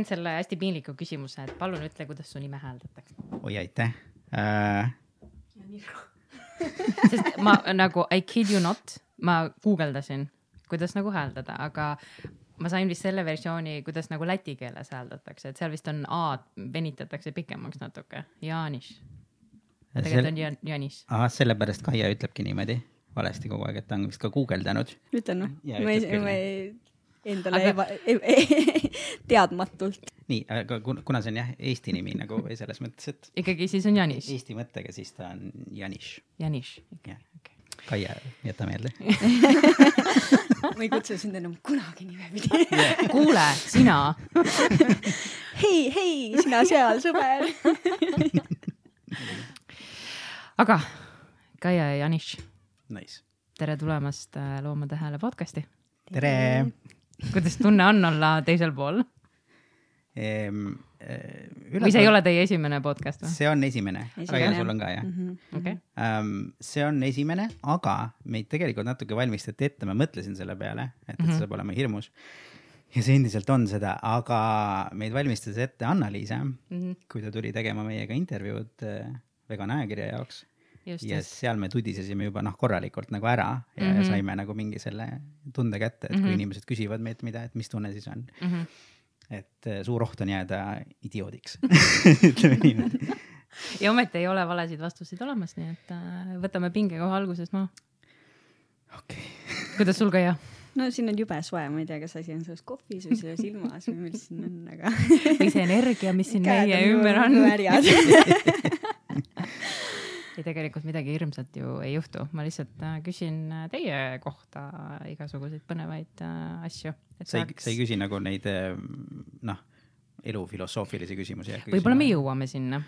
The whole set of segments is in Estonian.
teen selle hästi piinliku küsimuse, et palun ütle, kuidas su nime hääldatakse. oi aitäh äh,. sest ma nagu I kid you not, ma guugeldasin, kuidas nagu hääldada, aga ma sain vist selle versiooni, kuidas nagu läti keeles hääldatakse, et seal vist on A-d venitatakse pikemaks natuke, Jaaniš. tegelikult on Jan- Janis. ahah, sellepärast Kaia ütlebki niimoodi valesti kogu aeg, et ta on vist ka guugeldanud. ütlen Jaa, või? ma ei ma ei, endale Aga- eba-, teadmatult. nii, aga kun- kuna see on jah Eesti nimi nagu või selles mõttes, et ikkagi siis on Janis, Eesti mõttega, siis ta on Janiš. Janis. jah, Kaia, jäta meelde. ma ei kutsu sind enam kunagi nimepidi. kuule, sina, hei, hei, sina seal, sõber. aga Kaia ja Janis, Nice. tere tulemast äh, Loomade Hääle podcasti. tere. Kuidas tunne on olla teisel pool Ehm, või see ei ole teie esimene podcast või? see on esimene, Esimene, Kaia, jah. sul on ka jah? okei, um,. see on esimene, aga meid tegelikult natuke valmistati ette, ma mõtlesin selle peale, et, et Mhm. see saab olema hirmus. ja see endiselt on seda, aga meid valmistas ette Anna-Liis, Mhm. kui ta tuli tegema meiega intervjuud äh, vegan ajakirja jaoks just, ja just. seal me tudisesime juba noh, korralikult nagu ära ja mm. -hmm. saime nagu mingi selle tunde kätte, et mm -hmm. kui inimesed küsivad meilt mida, et mis tunne siis on, Mhm. et äh, suur oht on jääda idioodiks ütleme niimoodi. ja ometi ei ole valesid vastuseid olemas, nii et äh, võtame pinge kohe alguses maha. okei, kuidas sul Kaia? no siin on jube soe, ma ei tea, kas asi on selles kohvis või selles ilmas või mis siin on, aga. või see energia, mis siin meie ümber on? märjad. ei, tegelikult midagi hirmsat ju ei juhtu, ma lihtsalt äh, küsin äh, teie kohta igasuguseid põnevaid äh, asju. sa ei, sa ei küsi nagu neid noh, elu filosoofilisi küsimusi. võib-olla me. jõuame sinna.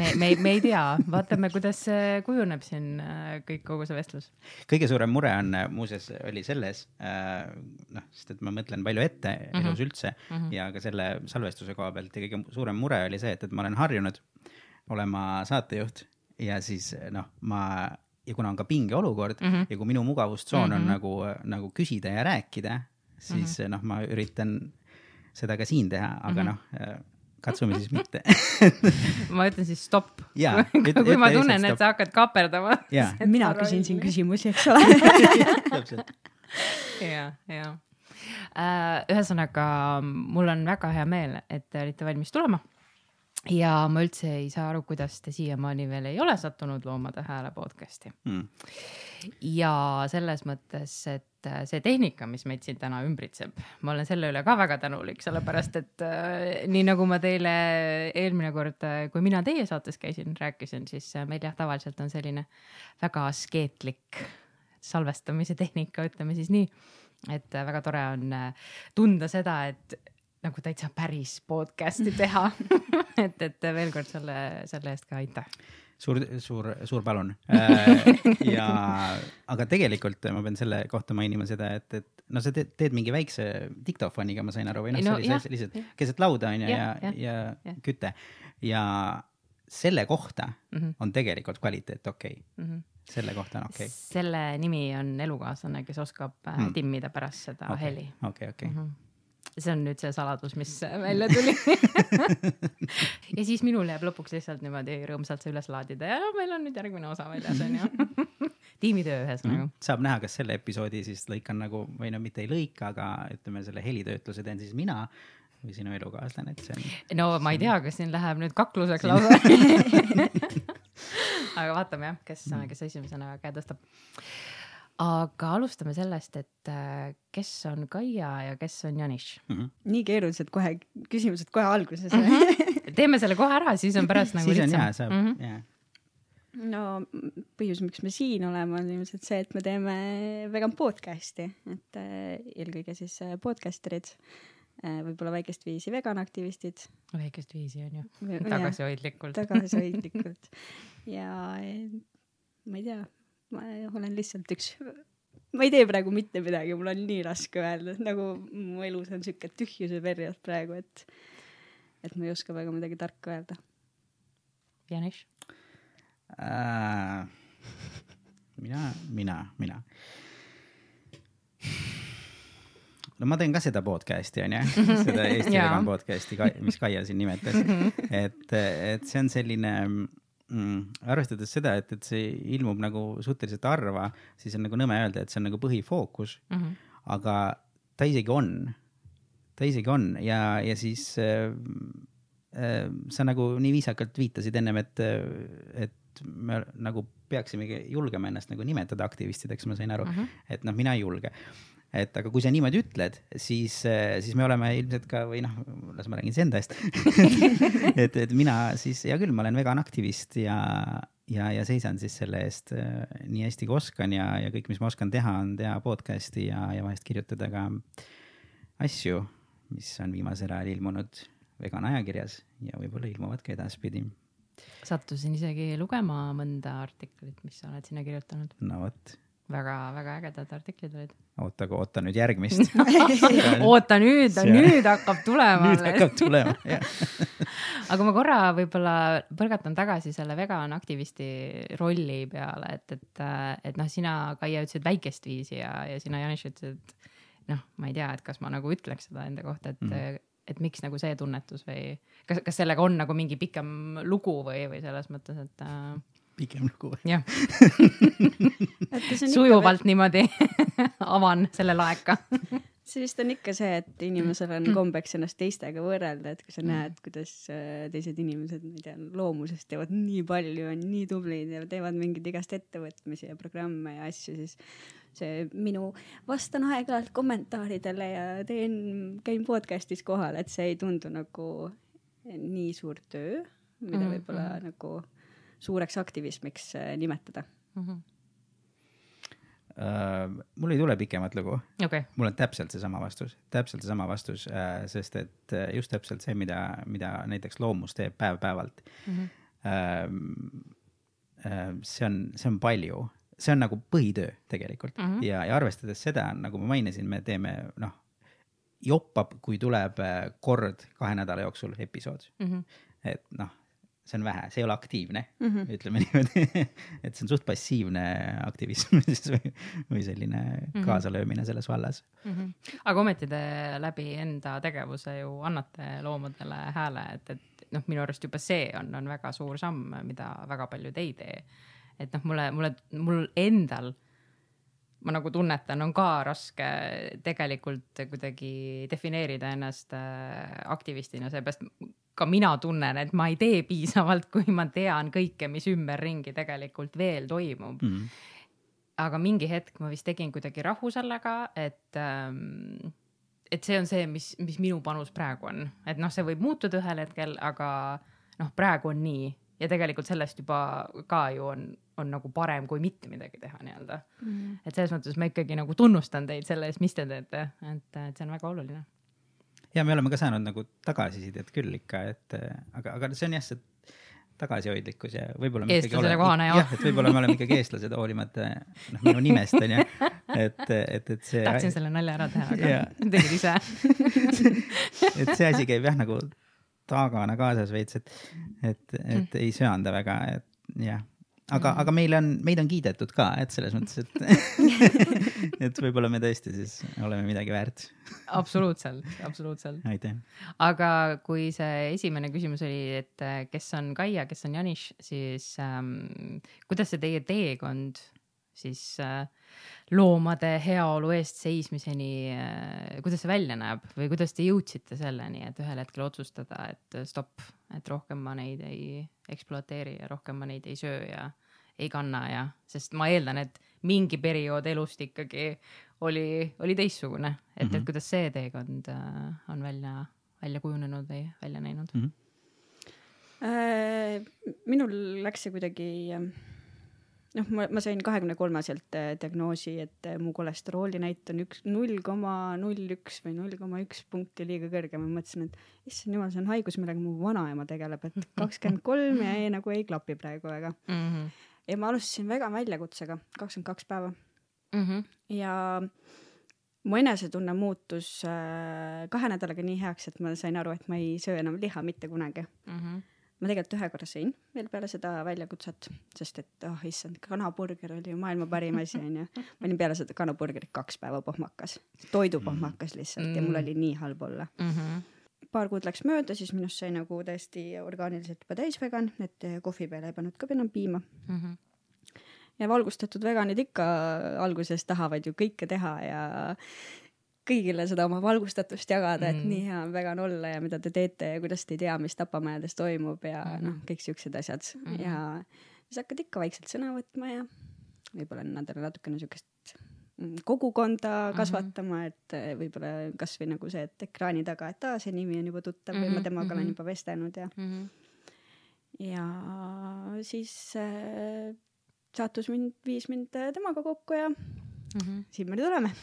me, me, me ei tea, vaatame, kuidas kujuneb siin kõik, kogu see vestlus. kõige suurem mure on muuseas oli selles noh, sest et ma mõtlen palju ette mm -hmm. elus üldse mm -hmm. ja ka selle salvestuse koha pealt ja kõige suurem mure oli see, et, et ma olen harjunud olema saatejuht ja siis noh, ma ja kuna on ka pingeolukord mm. -hmm. ja kui minu mugavustsoon mm -hmm. on Mhm. nagu, nagu küsida ja rääkida, siis mm -hmm. noh, ma üritan seda ka siin teha, aga mm -hmm. noh, katsume siis mitte ma ütlen siis stopp. Kui, ütle- ma tunnen, et sa hakkad kaaperdama. Mina küsin siin küsimusi, eks ole. täpselt. ja, ja. ühesõnaga, mul on väga hea meel, et te olite valmis tulema. Ja ma üldse ei saa aru, kuidas te siiamaani veel ei ole sattunud Loomade Hääle podcast'i. Mm. ja selles mõttes, et äh, see tehnika, mis meid siin täna ümbritseb, ma olen selle üle ka väga tänulik, sellepärast et äh, nii nagu ma teile eelmine kord, kui mina teie saates käisin, rääkisin, siis äh, meil jah, tavaliselt on selline väga askeetlik salvestamise tehnika, ütleme siis nii. et äh, väga tore on äh, tunda seda, et nagu täitsa päris podcast'i teha et, et veel kord selle, selle eest ka aitäh. suur, suur, suur palun. ja, aga tegelikult ma pean selle kohta mainima seda, et, et no sa teed, teed mingi väikse diktofoniga, ma sain aru, või noh No oli lihtsalt keset lauda onju ja Jah,, jah, ja, ja jah. küte ja selle kohta mm. -hmm. on tegelikult kvaliteet okei okay., Mm -hmm. selle kohta on okei okay.. selle nimi on elukaaslane, kes oskab mm. Mm. timmida pärast seda okay. heli. okei, okei. Mhm. See on nüüd see saladus, mis välja tuli ja siis minul jääb lõpuks lihtsalt niimoodi rõõmsalt see üles laadida ja meil on nüüd järgmine osa väljas onju. tiimitöö ühesõnaga. saab näha, kas selle episoodi siis lõikan nagu või no mitte ei lõika, aga ütleme, selle helitöötluse teen siis mina või sinu elukaaslane, et see on. no ma ei tea, kas siin läheb nüüd kakluseks lausa. aga vaatame jah, kes, kes esimesena käe tõstab. Aga alustame sellest, et äh, kes on Kaia ja kes on Janis. Mhm. nii keerulised kohe küsimused kohe alguses. teeme selle kohe ära, siis on pärast nagu siis on lihtsam hea, saab mm, -hmm. jaa. no põhjus, miks me siin oleme, on ilmselt see, et me teeme vegan podcast'i, et äh, eelkõige siis äh, podcasterid, võib-olla väikest viisi veganaktivistid. väikest viisi on ju, tagasihoidlikult. tagasihoidlikult ja ma ei tea, ma olen lihtsalt üks, ma ei tee praegu mitte midagi, mul on nii raske öelda, nagu mu elus on siuke tühjuse periood praegu, et, et ma ei oska väga midagi tarka öelda. Janis, Äh, mina, mina, mina. no ma teen ka seda podcast'i onju, seda Eesti vegan podcast'i, mis Kaia siin nimetas, et, et see on selline mm, arvestades seda, et, et see ilmub nagu suhteliselt harva, siis on nagu nõme öelda, et see on nagu põhifookus mm. -hmm. aga ta isegi on, ta isegi on ja, ja siis äh, äh, sa nagu nii viisakalt viitasid ennem, et, et me nagu peaksimegi julgema ennast nagu nimetada aktivistideks, ma sain aru mm, -hmm. et noh, mina ei julge et aga kui sa niimoodi ütled, siis, siis me oleme ilmselt ka või noh, las ma räägin siis enda eest et, et mina siis, hea küll, ma olen vegan aktivist ja, ja, ja seisan siis selle eest äh, nii hästi kui oskan ja, ja kõik, mis ma oskan teha, on teha podcast'i ja, ja vahest kirjutada ka asju, mis on viimasel ajal ilmunud vegan ajakirjas ja võib-olla ilmuvad ka edaspidi sattusin isegi lugema mõnda artiklit, mis sa oled sinna kirjutanud. no vot väga-väga ägedad artiklid olid. oota, oota nüüd järgmist oota nüüd, nüüd hakkab tulema. nüüd hakkab tulema, jah aga ma korra võib-olla põrgatan tagasi selle vegan aktivisti rolli peale, et, et, et noh, sina, Kaia, ütlesid väikest viisi ja, ja sina, Janis, ütlesid, noh, ma ei tea, et kas ma nagu ütleks seda enda kohta, et mm et miks nagu see tunnetus või kas, kas sellega on nagu mingi pikem lugu või, või selles mõttes, et äh, pikem lugu. jah sujuvalt veel... niimoodi avan selle laeka see vist on ikka see, et inimesel on kombeks ennast teistega võrrelda, et kui sa näed, kuidas äh, teised inimesed, ma ei tea, loomusest teevad nii palju, on nii tublid ja teevad mingeid igast ettevõtmisi ja programme ja asju, siis see minu, vastan aeg-ajalt kommentaaridele ja teen, käin podcast'is kohal, et see ei tundu nagu nii suur töö, mida võib-olla mm -hmm. nagu suureks aktivismiks äh, nimetada mm? -hmm. Uh, mul ei tule pikemat lugu okay.. mul on täpselt seesama vastus, täpselt seesama vastus uh,, sest et uh, just täpselt see, mida, mida näiteks loomus teeb päev-päevalt mm. -hmm. Uh, uh, see on, see on palju, see on nagu põhitöö tegelikult mm -hmm. ja, ja arvestades seda, nagu ma mainisin, me teeme noh, joppab, kui tuleb kord kahe nädala jooksul episood mm. -hmm. et noh see on vähe, see ei ole aktiivne mm, -hmm. ütleme niimoodi et see on suht passiivne aktivism siis või, või selline mm -hmm. kaasalöömine selles vallas mm. -hmm. aga ometi te läbi enda tegevuse ju annate loomadele hääle, et, et noh, minu arust juba see on, on väga suur samm, mida väga paljud ei tee. et noh, mulle, mulle, mul endal ma nagu tunnetan, on ka raske tegelikult kuidagi defineerida ennast äh, aktivistina, seepärast ka mina tunnen, et ma ei tee piisavalt, kui ma tean kõike, mis ümberringi tegelikult veel toimub mm. -hmm. aga mingi hetk ma vist tegin kuidagi rahu sellega, et ähm, et see on see, mis, mis minu panus praegu on, et noh, see võib muutuda ühel hetkel, aga noh, praegu on nii ja tegelikult sellest juba ka ju on, on nagu parem kui mitte midagi teha nii-öelda mm. -hmm. et selles mõttes ma ikkagi nagu tunnustan teid selle eest, mis te teete, et, et see on väga oluline ja me oleme ka saanud nagu tagasisidet küll ikka, et aga, aga see on jah, see tagasihoidlikkus ja võib-olla. eestlasele kohane jah. jah, et võib-olla me oleme ikkagi eestlased, hoolimata noh, minu nimest onju, et, et, et see. tahtsin selle nalja ära teha, aga tegid ise et see asi käib jah nagu taagana kaasas veits, et, et, et mm. ei söanda väga, et jah aga mm., aga meil on, meid on kiidetud ka, et selles mõttes, et et võib-olla me tõesti siis oleme midagi väärt. absoluutselt, absoluutselt. aitäh. aga kui see esimene küsimus oli, et äh, kes on Kaia, kes on Janis, siis ähm, kuidas see teie teekond siis äh, loomade heaolu eest seismiseni äh,, kuidas see välja näeb või kuidas te jõudsite selleni, et ühel hetkel otsustada, et stopp, et rohkem ma neid ei ekspluateeri ja rohkem ma neid ei söö ja ei kanna ja, sest ma eeldan, et mingi periood elust ikkagi oli, oli teistsugune, et mm, -hmm. et kuidas see teekond äh, on välja, välja kujunenud või välja näinud mm? -hmm. Minul läks see kuidagi äh, noh, ma, ma sain kahekümne kolmeselt diagnoosi, et mu kolesterooli näit on üks, null koma null üks või null koma üks punkti liiga kõrge. ma mõtlesin, et issand jumal, see on haigus, millega mu vanaema tegeleb, et kakskümmend kolm ja ei, nagu ei klapi praegu väga mm. -hmm ja ma alustasin vegan väljakutsega kakskümmend kaks päeva mm. -hmm. ja mu enesetunne muutus äh, kahe nädalaga nii heaks, et ma sain aru, et ma ei söö enam liha mitte kunagi mm. -hmm. ma tegelikult ühe korra sõin veel peale seda väljakutset, sest et oh issand, kanaburger oli ju maailma parim asi onju. ma olin peale seda kanaburgerit kaks päeva pohmakas, toidupohmakas lihtsalt ja mul oli nii halb olla mm. -hmm. Paar kuud läks mööda, siis minust sai nagu täiesti orgaaniliselt juba täisvegan, et kohvi peale ei pannud ka enam piima Mm -hmm. ja valgustatud veganid ikka alguses tahavad ju kõike teha ja kõigile seda oma valgustatust jagada, et Mm. nii hea on vegan olla ja mida te teete ja kuidas te ei tea, mis tapamajades toimub ja Mhm. noh, kõik siuksed asjad Mhm. ja siis hakkad ikka vaikselt sõna võtma ja võib-olla nendele natukene siukest mm, kogukonda Mhm. kasvatama, et eh, võib-olla kasvõi nagu see, et ekraani taga, et aa, see nimi on juba tuttav või ma Mhm, temaga olen mhm. juba vestelnud ja Mm -hmm. ja siis äh, saatus mind, viis mind äh, temaga kokku ja Mm -hmm. siin me nüüd oleme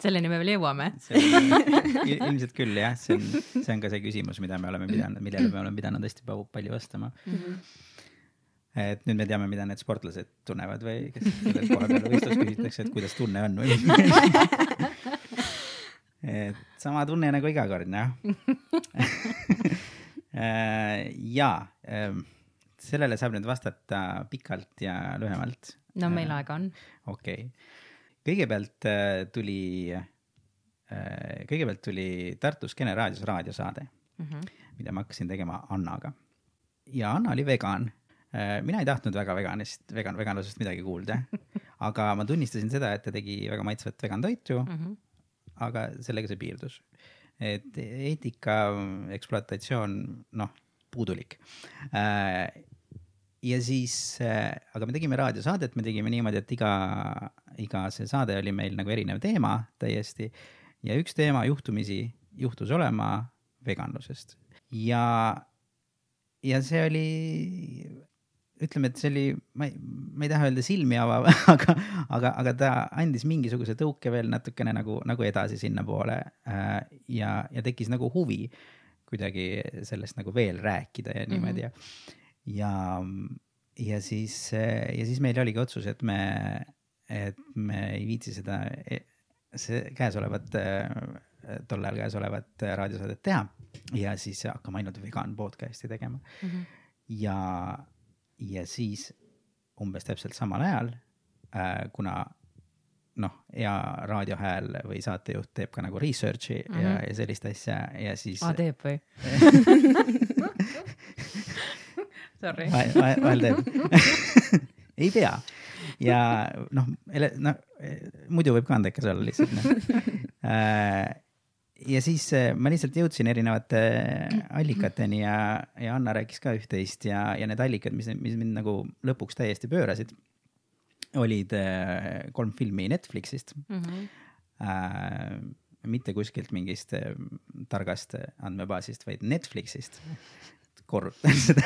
selleni me veel jõuame. ilmselt küll jah, see on, see on ka see küsimus, mida me oleme pidanud, millele me oleme pidanud hästi palju vastama. Et nüüd me teame, mida need sportlased tunnevad või kes kellelt koha peal võistlus küsitakse, et kuidas tunne on või. et sama tunne nagu iga kord jah. ja ähm, sellele saab nüüd vastata pikalt ja lühemalt. no meil aega on. okei okay., kõigepealt äh, tuli äh,, kõigepealt tuli Tartus Kene raadios raadiosaade, Mm -hmm. mida ma hakkasin tegema Annaga. ja Anna oli vegan. Mina ei tahtnud väga veganist, vegan, veganlusest midagi kuulda, aga ma tunnistasin seda, et ta tegi väga maitsvat vegan toitu, Mm -hmm. aga sellega see piirdus. et eetika, ekspluatatsioon, noh, puudulik. ja siis, aga me tegime raadiosaadet, me tegime niimoodi, et iga, iga see saade oli meil nagu erinev teema täiesti ja üks teema juhtumisi juhtus olema veganlusest ja, ja see oli, ütleme, et see oli, ma ei, ma ei taha öelda silmi avav, aga, aga, aga ta andis mingisuguse tõuke veel natukene nagu, nagu edasi sinnapoole äh, ja, ja tekkis nagu huvi kuidagi sellest nagu veel rääkida ja niimoodi ja, ja, ja siis, ja siis meil oligi otsus, et me, et me ei viitsi seda, see käesolevat, tol ajal käesolevat raadiosaadet teha ja siis hakkame ainult vegan podcast'i tegema Mm -hmm. ja, ja siis umbes täpselt samal ajal äh,, kuna noh, hea raadiohääl või saatejuht teeb ka nagu research'i mm -hmm. ja, ja sellist asja ja siis aa, teeb või? Sorry. vahel, teeb ei pea ja noh, noh muidu võib ka andekas olla lihtsalt noh. ja siis äh, ma lihtsalt jõudsin erinevate allikateni ja, ja Anna rääkis ka üht-teist ja, ja need allikad, mis, mis mind nagu lõpuks täiesti pöörasid, olid äh, kolm filmi Netflixist Mm -hmm. äh, mitte kuskilt mingist äh, targast andmebaasist, vaid Netflixist. korrutan seda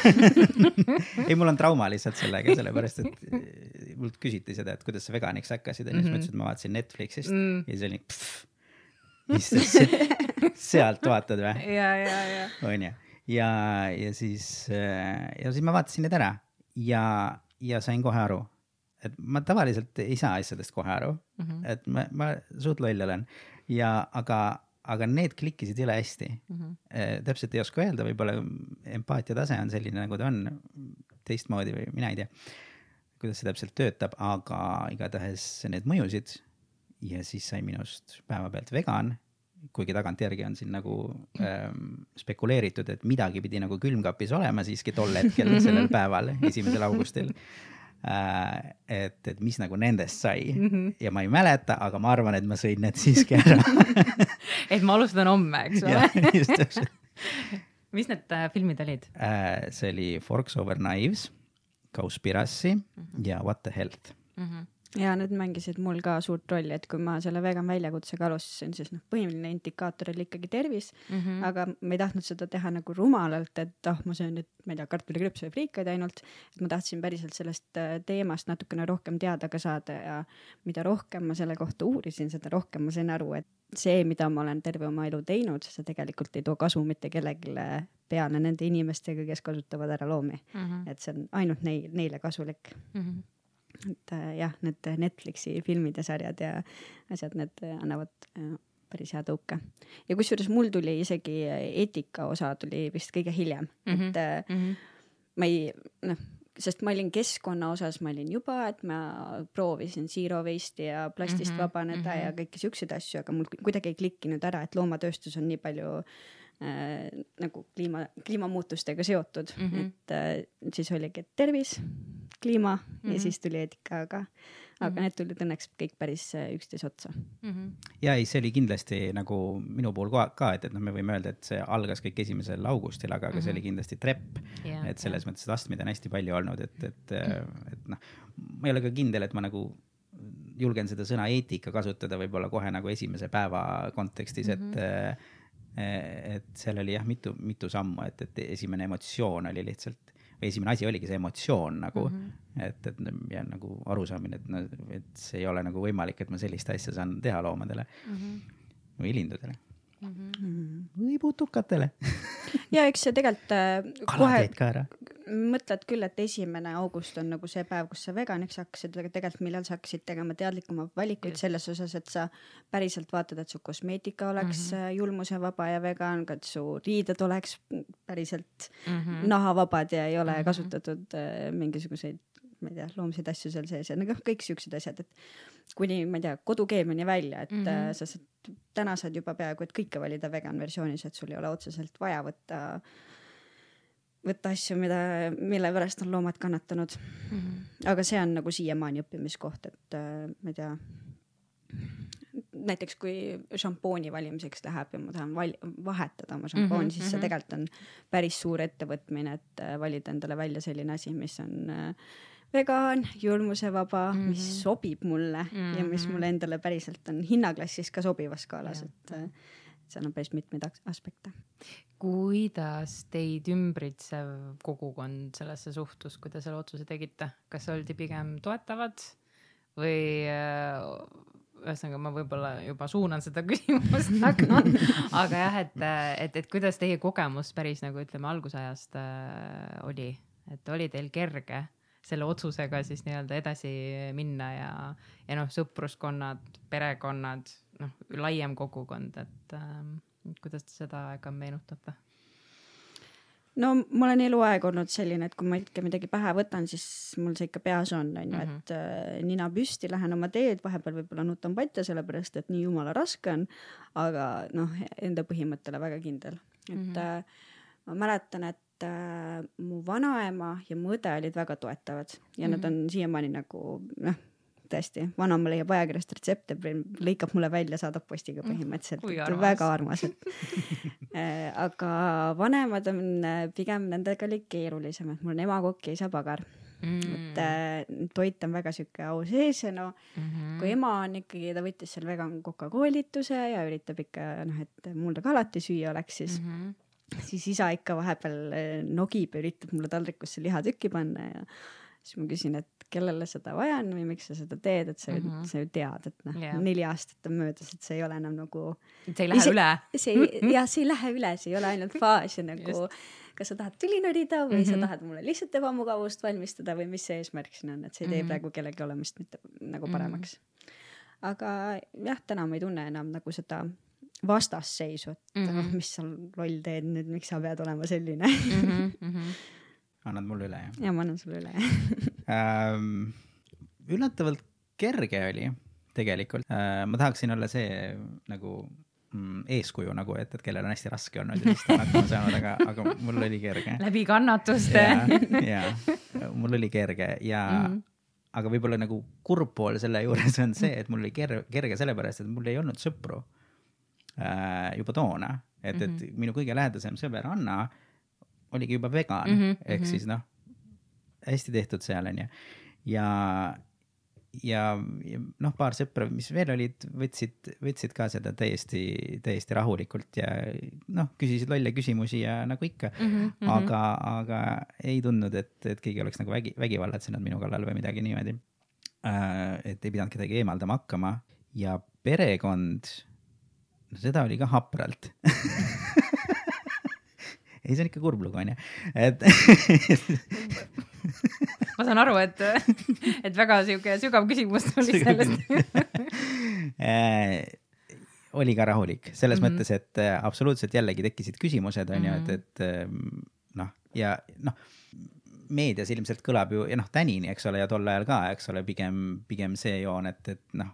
ei, mul on trauma lihtsalt sellega, sellepärast et äh, mult küsiti seda, et kuidas sa veganiks hakkasid ja siis ma ütlesin, et ma vaatasin Netflixist Mm. ja siis oli mis sa se- sealt vaatad või? ja, ja, ja. onju, ja, ja siis, ja siis ma vaatasin need ära ja, ja sain kohe aru, et ma tavaliselt ei saa asjadest kohe aru, Mhm. et ma, ma suht loll olen ja, aga, aga need klikkisid jõle hästi Mhm. eh,. täpselt ei oska öelda, võib-olla empaatia tase on selline, nagu ta on, teistmoodi või mina ei tea, kuidas see täpselt töötab, aga igatahes need mõjusid ja siis sai minust päevapealt vegan kuigi tagantjärgi on siin nagu ähm, spekuleeritud, et midagi pidi nagu külmkapis olema siiski tol hetkel, sellel päeval, esimesel augustil äh,. et, et mis nagu nendest sai mm -hmm. ja ma ei mäleta, aga ma arvan, et ma sõin need siiski ära. et ma alustan homme, eks ole just täpselt mis need äh, filmid olid? äh,. see oli Forks over Knives, Cowspiracy mm -hmm. ja What the Health. Ja need mängisid mul ka suurt rolli, et kui ma selle vegan väljakutsega alustasin, siis noh, põhiline indikaator oli ikkagi tervis mm. -hmm. aga ma ei tahtnud seda teha nagu rumalalt, et ah, ma söön nüüd, ma ei tea, kartulikriipsu ja friikaid ainult. et ma tahtsin päriselt sellest äh, teemast natukene rohkem teada ka saada ja mida rohkem ma selle kohta uurisin, seda rohkem ma sain aru, et see, mida ma olen terve oma elu teinud, see tegelikult ei too kasu mitte kellelegi peale nende inimestega, kes kasutavad ära loomi. Mhm. et see on ainult neil, neile kasulik et äh, jah, need Netflixi filmid ja sarjad ja asjad, need äh, annavad äh, päris hea tõuke. ja kusjuures mul tuli isegi eetika osa tuli vist kõige hiljem mm, -hmm. et mm -hmm. ma ei, noh, sest ma olin keskkonna osas, ma olin juba, et ma proovisin zero waste'i ja plastist mm -hmm. vabaneda mm -hmm. ja kõiki siukseid asju, aga mul kuidagi ei klikkinud ära, et loomatööstus on nii palju äh, nagu kliima, kliimamuutustega seotud mm, -hmm. et äh, siis oligi, et tervis, kliima mm -hmm. ja mhm. siis tuli eetika, aga aga mm -hmm. need tulid õnneks kõik päris äh, üksteise otsa mm. -hmm. ja ei, see oli kindlasti nagu minu puhul ka, ka, et, et noh, me võime öelda, et see algas kõik esimesel augustil, aga mm, -hmm. aga see oli mhm. kindlasti trepp yeah,. et selles yeah. mõttes, et astmeid on hästi palju olnud, et, et mm, -hmm. et noh, ma ei ole ka kindel, et ma nagu julgen seda sõna eetika kasutada võib-olla kohe nagu esimese päeva kontekstis mm, -hmm. et mhm. äh, et seal oli jah, mitu, mitu sammu, et, et esimene emotsioon oli lihtsalt esimene asi oligi see emotsioon nagu mm, -hmm. et, et ja nagu arusaamine, et no, et see ei ole nagu võimalik, et ma sellist asja saan teha loomadele mm -hmm. või lindudele mm. -hmm. või putukatele ja eks see tegelikult äh, kohe mõtled küll, et esimene august on nagu see päev, kus sa veganiks hakkasid, aga tegelikult millal sa hakkasid tegema teadlikumaid valikuid selles osas, et sa päriselt vaatad, et su kosmeetika oleks mm -hmm. julmusevaba ja vegan, ka et su riided oleks päriselt mm -hmm. nahavabad ja ei ole mm -hmm. kasutatud äh, mingisuguseid ma ei tea, loomseid asju seal sees ja nagu kõik siuksed asjad, et kuni ma ei tea, kodukeemiani välja, et mm -hmm. sa saad, täna saad juba peaaegu et kõike valida vegan versioonis, et sul ei ole otseselt vaja võtta äh, võtta asju, mida, mille pärast on loomad kannatanud mm. -hmm. aga see on nagu siiamaani õppimiskoht, et äh, ma ei tea. näiteks kui šampooni valimiseks läheb ja ma tahan val vahetada oma šampooni mm, -hmm, siis see mhm. tegelikult on päris suur ettevõtmine, et äh, valida endale välja selline asi, mis on äh, vegan, julmusevaba mm, -hmm. mis mhm. sobib mulle mm -hmm. ja mis mhm. mulle endale päriselt on hinnaklassis ka sobivas skaalas, et äh, seal on päris mitmeid aspekte. Kuidas teid ümbritsev kogukond sellesse suhtus, kui te selle otsuse tegite, kas oldi pigem toetavad või äh, ühesõnaga ma võib-olla juba suunan seda küsimust, aga, aga jah, et, et, et kuidas teie kogemus päris nagu ütleme algusajast äh, oli, et oli teil kerge selle otsusega siis nii-öelda edasi minna ja, ja noh, sõpruskonnad, perekonnad, noh, laiem kogukond, et äh, kuidas te seda aega meenutate? no ma olen eluaeg olnud selline, et kui ma ikka midagi pähe võtan, siis mul see ikka peas on, on ju, et mhm. äh, nina püsti, lähen oma teed, vahepeal võib-olla nutan patja, sellepärast et nii jumala raske on. aga noh, enda põhimõttele väga kindel, et mm -hmm. äh, ma mäletan, et äh, mu vanaema ja mu õde olid väga toetavad ja mm -hmm. nad mhm. on siiamaani nagu noh, tõesti, vanaema leiab ajakirjast retsepte, lõikab mulle välja, saadab postiga mm, põhimõtteliselt. mm,, väga armas äh, aga vanemad on äh, pigem nendega oli keerulisem, et mul on emakokk ja isapagar mm.. et äh, toit on väga sihuke au sees ja no mm -hmm. kui ema on ikkagi, ta võttis seal vegan koka koolituse ja üritab ikka noh, et mul ka alati süüa oleks, siis mm. -hmm siis isa ikka vahepeal eh, nogib ja üritab mulle taldrikusse lihatükki panna ja siis ma küsin, et kellele seda vaja on või miks sa seda teed, et sa mm, -hmm. sa ju tead, et noh yeah., neli aastat on möödas, et see ei ole enam nagu. see ei lähe ise, üle. see ei, jah, see ei lähe üle, see ei ole ainult faas ja nagu Just. kas sa tahad tüli norida või mm -hmm. sa mhm. tahad mulle lihtsalt ebamugavust valmistada või mis see eesmärk siin on, et see ei tee mm -hmm. praegu kellegi olemist mitte nagu paremaks mm. -hmm. aga jah, täna ma ei tunne enam nagu seda vastasseisu, et mm -hmm. mis sa loll teed nüüd, miks sa pead olema selline mm. -hmm. Annad mulle üle, jah? ja ma annan sulle üle üllatavalt kerge oli tegelikult äh,. ma tahaksin olla see nagu mm, eeskuju nagu, et, et kellel on hästi raske olnud ja siis ta on hakkama saanud, aga, aga mul oli kerge. läbi kannatuste. ja, ja mul oli kerge ja mm, -hmm. aga võib-olla nagu kurb pool selle juures on see, et mul oli kerge, kerge sellepärast, et mul ei olnud sõpru äh, juba toona, et et mhm. minu kõige lähedasem sõber Anna oligi juba vegan mm, -hmm. ehk mm -hmm. siis noh, hästi tehtud seal onju. ja, ja, ja noh, paar sõpra, mis veel olid, võtsid, võtsid ka seda täiesti, täiesti rahulikult ja noh, küsisid lolle küsimusi ja nagu ikka mm. -hmm. aga, aga ei tundnud, et, et keegi oleks nagu vägi, vägivallatsenud minu kallal või midagi niimoodi äh,. et ei pidanud kedagi eemaldama hakkama ja perekond seda oli ka hapralt ei, see on ikka kurb lugu, onju, et ma saan aru, et, et väga sihuke sügav küsimus tuli sellest äh, oli ka rahulik selles mm. -hmm. mõttes, et äh, absoluutselt jällegi tekkisid küsimused, on ju, Mhm. et, et ähm, noh, ja noh, meedias ilmselt kõlab ju ja noh, tänini, eks ole, ja tol ajal ka, eks ole, pigem, pigem see joon, et, et noh,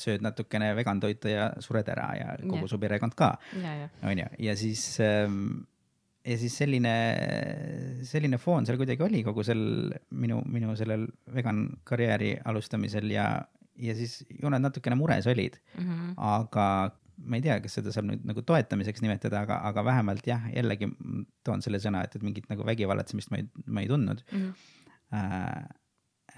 sööd natukene vegan toitu ja sured ära ja kogu Jah. su perekond ka, ja, ja. ja siis ähm, ja siis selline, selline foon seal kuidagi oli kogu sel minu, minu sellel vegan karjääri alustamisel ja, ja siis ju nad natukene mures olid Mhm. aga ma ei tea, kas seda saab nüüd nagu toetamiseks nimetada, aga, aga vähemalt jah, jällegi toon selle sõna, et, et mingit nagu vägivallatsemist ma ei, ma ei tundnud Mhm. äh,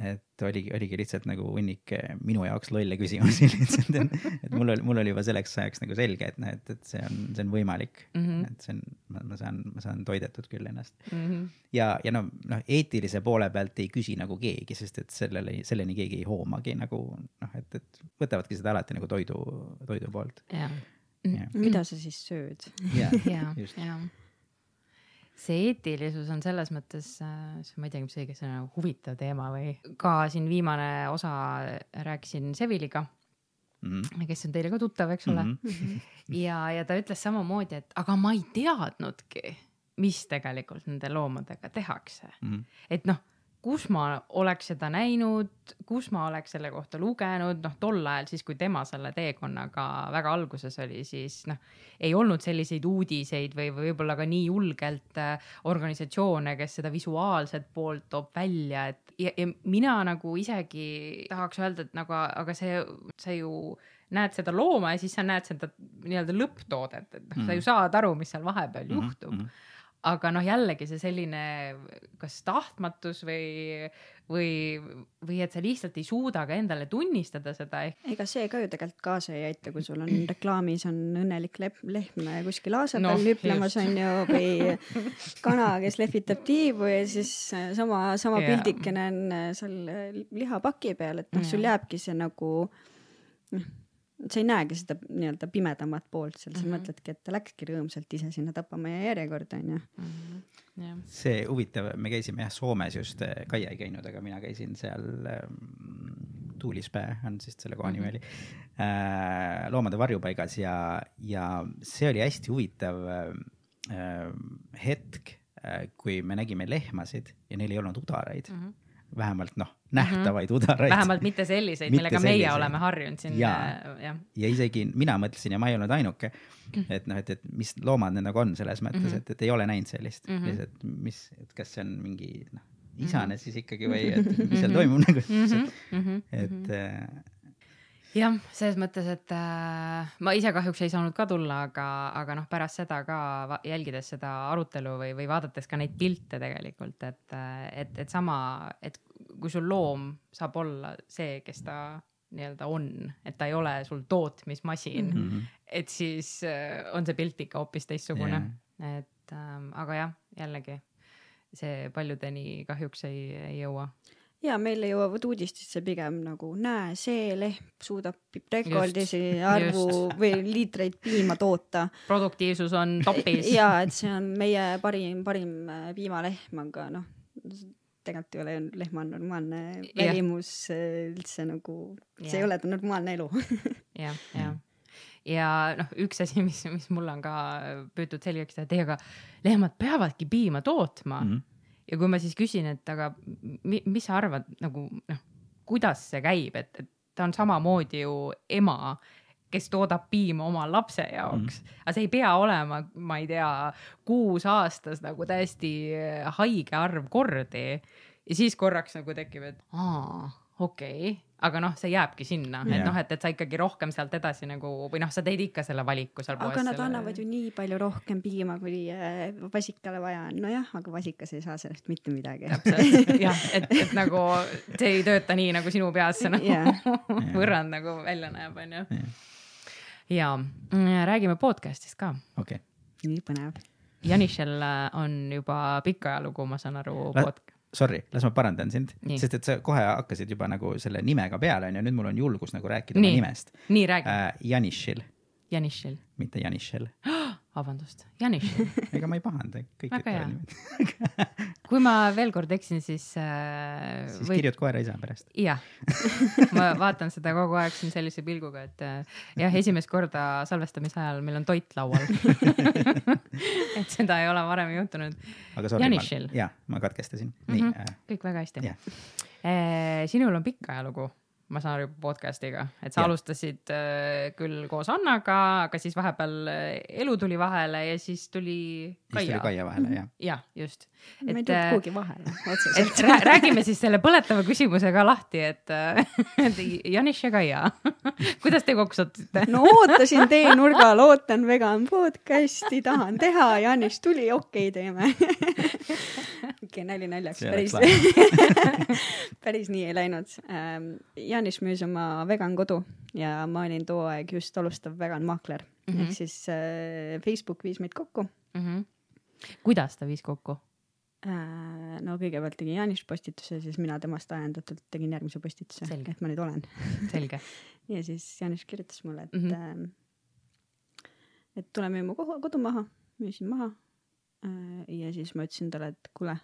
et oligi, oligi lihtsalt nagu hunnik eh, minu jaoks lolle küsimusi lihtsalt, et, mul oli, mul oli juba selleks ajaks nagu selge, et noh, et, et see on, see on võimalik mm. -hmm. et see on, ma, saan, ma saan toidetud küll ennast Mhm. ja, ja no, noh, eetilise poole pealt ei küsi nagu keegi, sest et sellele, selleni keegi ei hoomagi nagu noh, et, et võtavadki seda alati nagu toidu, toidu poolt. jah, mida sa siis sööd? ja, ja just, ja see eetilisus on selles mõttes, ma ei teagi, mis õige sõna, huvitav teema või ka siin viimane osa rääkisin Seviliga, Mhm. kes on teile ka tuttav, eks ole mm. -hmm. ja, ja ta ütles samamoodi, et aga ma ei teadnudki, mis tegelikult nende loomadega tehakse. Mhm. et noh, kus ma oleks seda näinud, kus ma oleks selle kohta lugenud, noh tol ajal siis, kui tema selle teekonnaga väga alguses oli, siis noh, ei olnud selliseid uudiseid või või võib-olla ka nii julgelt äh, organisatsioone, kes seda visuaalset poolt toob välja, et ja, ja mina nagu isegi tahaks öelda, et nagu, aga see, sa ju näed seda looma ja siis sa näed seda nii-öelda lõpptoodet, et noh, sa ju saad aru, mis seal vahepeal Mhm, juhtub mm. -hmm aga noh, jällegi see selline kas tahtmatus või, või, või et sa lihtsalt ei suuda ka endale tunnistada seda, ega see ka ju tegelikult kaasa ei aita, kui sul on reklaamis on õnnelik lehm kuskil aasa peal hüplemas just. on ju või kana, kes lehvitab tiibu ja siis sama, sama Jaa. pildikene on seal lihapaki peal, et noh, sul jääbki see nagu noh, sa ei näegi seda nii-öelda pimedamat poolt seal, sa Mhm. mõtledki, et ta läkski rõõmsalt ise sinna tapamaja järjekorda onju. jah, see huvitav, me käisime jah Soomes just, Kaia ei käinud, aga mina käisin seal ähm, Tuulispää on siis selle koha nimi oli äh,, loomade varjupaigas ja, ja see oli hästi huvitav äh, hetk äh,, kui me nägime lehmasid ja neil ei olnud udaraid mm, -hmm. vähemalt noh, nähtavaid mm -hmm. udaraid. vähemalt mitte selliseid, millega meie selliseid. oleme harjunud siin, Jaa. jah. ja isegi mina mõtlesin ja ma ei olnud ainuke, et noh, et, et mis loomad need nagu on selles mõttes mm, -hmm. et, et ei ole näinud sellist mm, Mhm. -hmm. lihtsalt mis, et kas see on mingi noh, isane siis ikkagi või et mis seal toimub nagu, Mhm. et äh, jah, selles mõttes, et äh, ma ise kahjuks ei saanud ka tulla, aga, aga noh, pärast seda ka jälgides seda arutelu või, või vaadates ka neid pilte tegelikult, et, et, et sama, et kui sul loom saab olla see, kes ta nii-öelda on, et ta ei ole sul tootmismasin mm. -hmm. et siis äh, on see pilt ikka hoopis teistsugune yeah.. et ähm, aga jah, jällegi see paljudeni kahjuks ei, ei jõua. ja meile jõuavad uudistesse pigem nagu näe, see lehm suudab rekordisi arvu just. või liitreid piima toota. produktiivsus on topis. ja et see on meie parim, parim äh, piimalehm, aga noh, tegelikult ei ole ju lehma normaalne välimus üldse nagu, see ei Jah. ole ta normaalne elu. jah, jah. ja noh, üks asi, mis, mis mulle on ka püütud selgeks teha, et ei, aga lehmad peavadki piima tootma mm. -hmm. ja kui ma siis küsin, et aga mi, mis sa arvad nagu noh, kuidas see käib, et, et ta on samamoodi ju ema, kes toodab piima oma lapse jaoks mm, -hmm. aga see ei pea olema, ma ei tea, kuus aastas nagu täiesti haige arv kordi ja siis korraks nagu tekib, et aa, okei okay., aga noh, see jääbki sinna yeah., et noh, et, et sa ikkagi rohkem sealt edasi nagu või noh, sa teed ikka selle valiku seal poes. aga nad annavad ju nii palju rohkem piima, kui äh, vasikale vaja on. nojah, aga vasikas ei saa sellest mitte midagi. täpselt, jah, et, et nagu see ei tööta nii, nagu sinu peas see nagu Jah. võrrand nagu välja näeb, onju. Ja mm, räägime podcast'ist ka. okei okay., nii põnev. Janishel on juba pikk ajalugu, ma saan aru La- sorry, las ma parandan sind sest et sa kohe hakkasid juba nagu selle nimega peale onju, nüüd mul on julgus nagu rääkida oma Nii. nimest nii räägi äh., äh,. Janishil, Janishel. mitte Janishel. vabandust, Janishil. ega ma ei pahanda, kõik niimoodi. kui ma veel kord eksin, siis äh, siis kirjuta koera isa pärast. jah, ma vaatan seda kogu aeg siin sellise pilguga, et äh, jah, esimest korda salvestamise ajal meil on toit laual. et seda ei ole varem juhtunud. aga sorry, Janishil. ma, katkestasin. Mhm. nii äh,, kõik väga hästi jah, sinul on pikk ajalugu, ma saan aru podcast'iga, et sa Jah. alustasid äh, küll koos Annaga, aga siis vahepeal äh, elu tuli vahele ja siis tuli siis tuli Kaia. Kaia vahele, jah. jah, just. ma ei et tulnud äh, kuhugi vahele et otseselt. rää- räägime siis selle põletava küsimuse ka lahti, et, äh, et Janis ja Kaia, kuidas te kokku sattusite? no ootasin teenurgal, ootan vegan podcast'i, tahan teha, Janis tuli, okei okay,, teeme. okei, nali naljaks, päris päris nii ei läinud. Janis müüs oma vegan kodu ja ma olin too aeg just alustav vegan maakler mm. -hmm. ehk siis äh, Facebook viis meid kokku kuidas ta viis kokku? äh,. no kõigepealt tegi Janis postituse, siis mina temast ajendatult tegin järgmise postituse, et ma nüüd olen. selge. ja siis Janis kirjutas mulle, et mm, -hmm. et tule müü mu kodu, kodu maha, müüsin maha. Ja siis ma ütlesin talle, et kuule,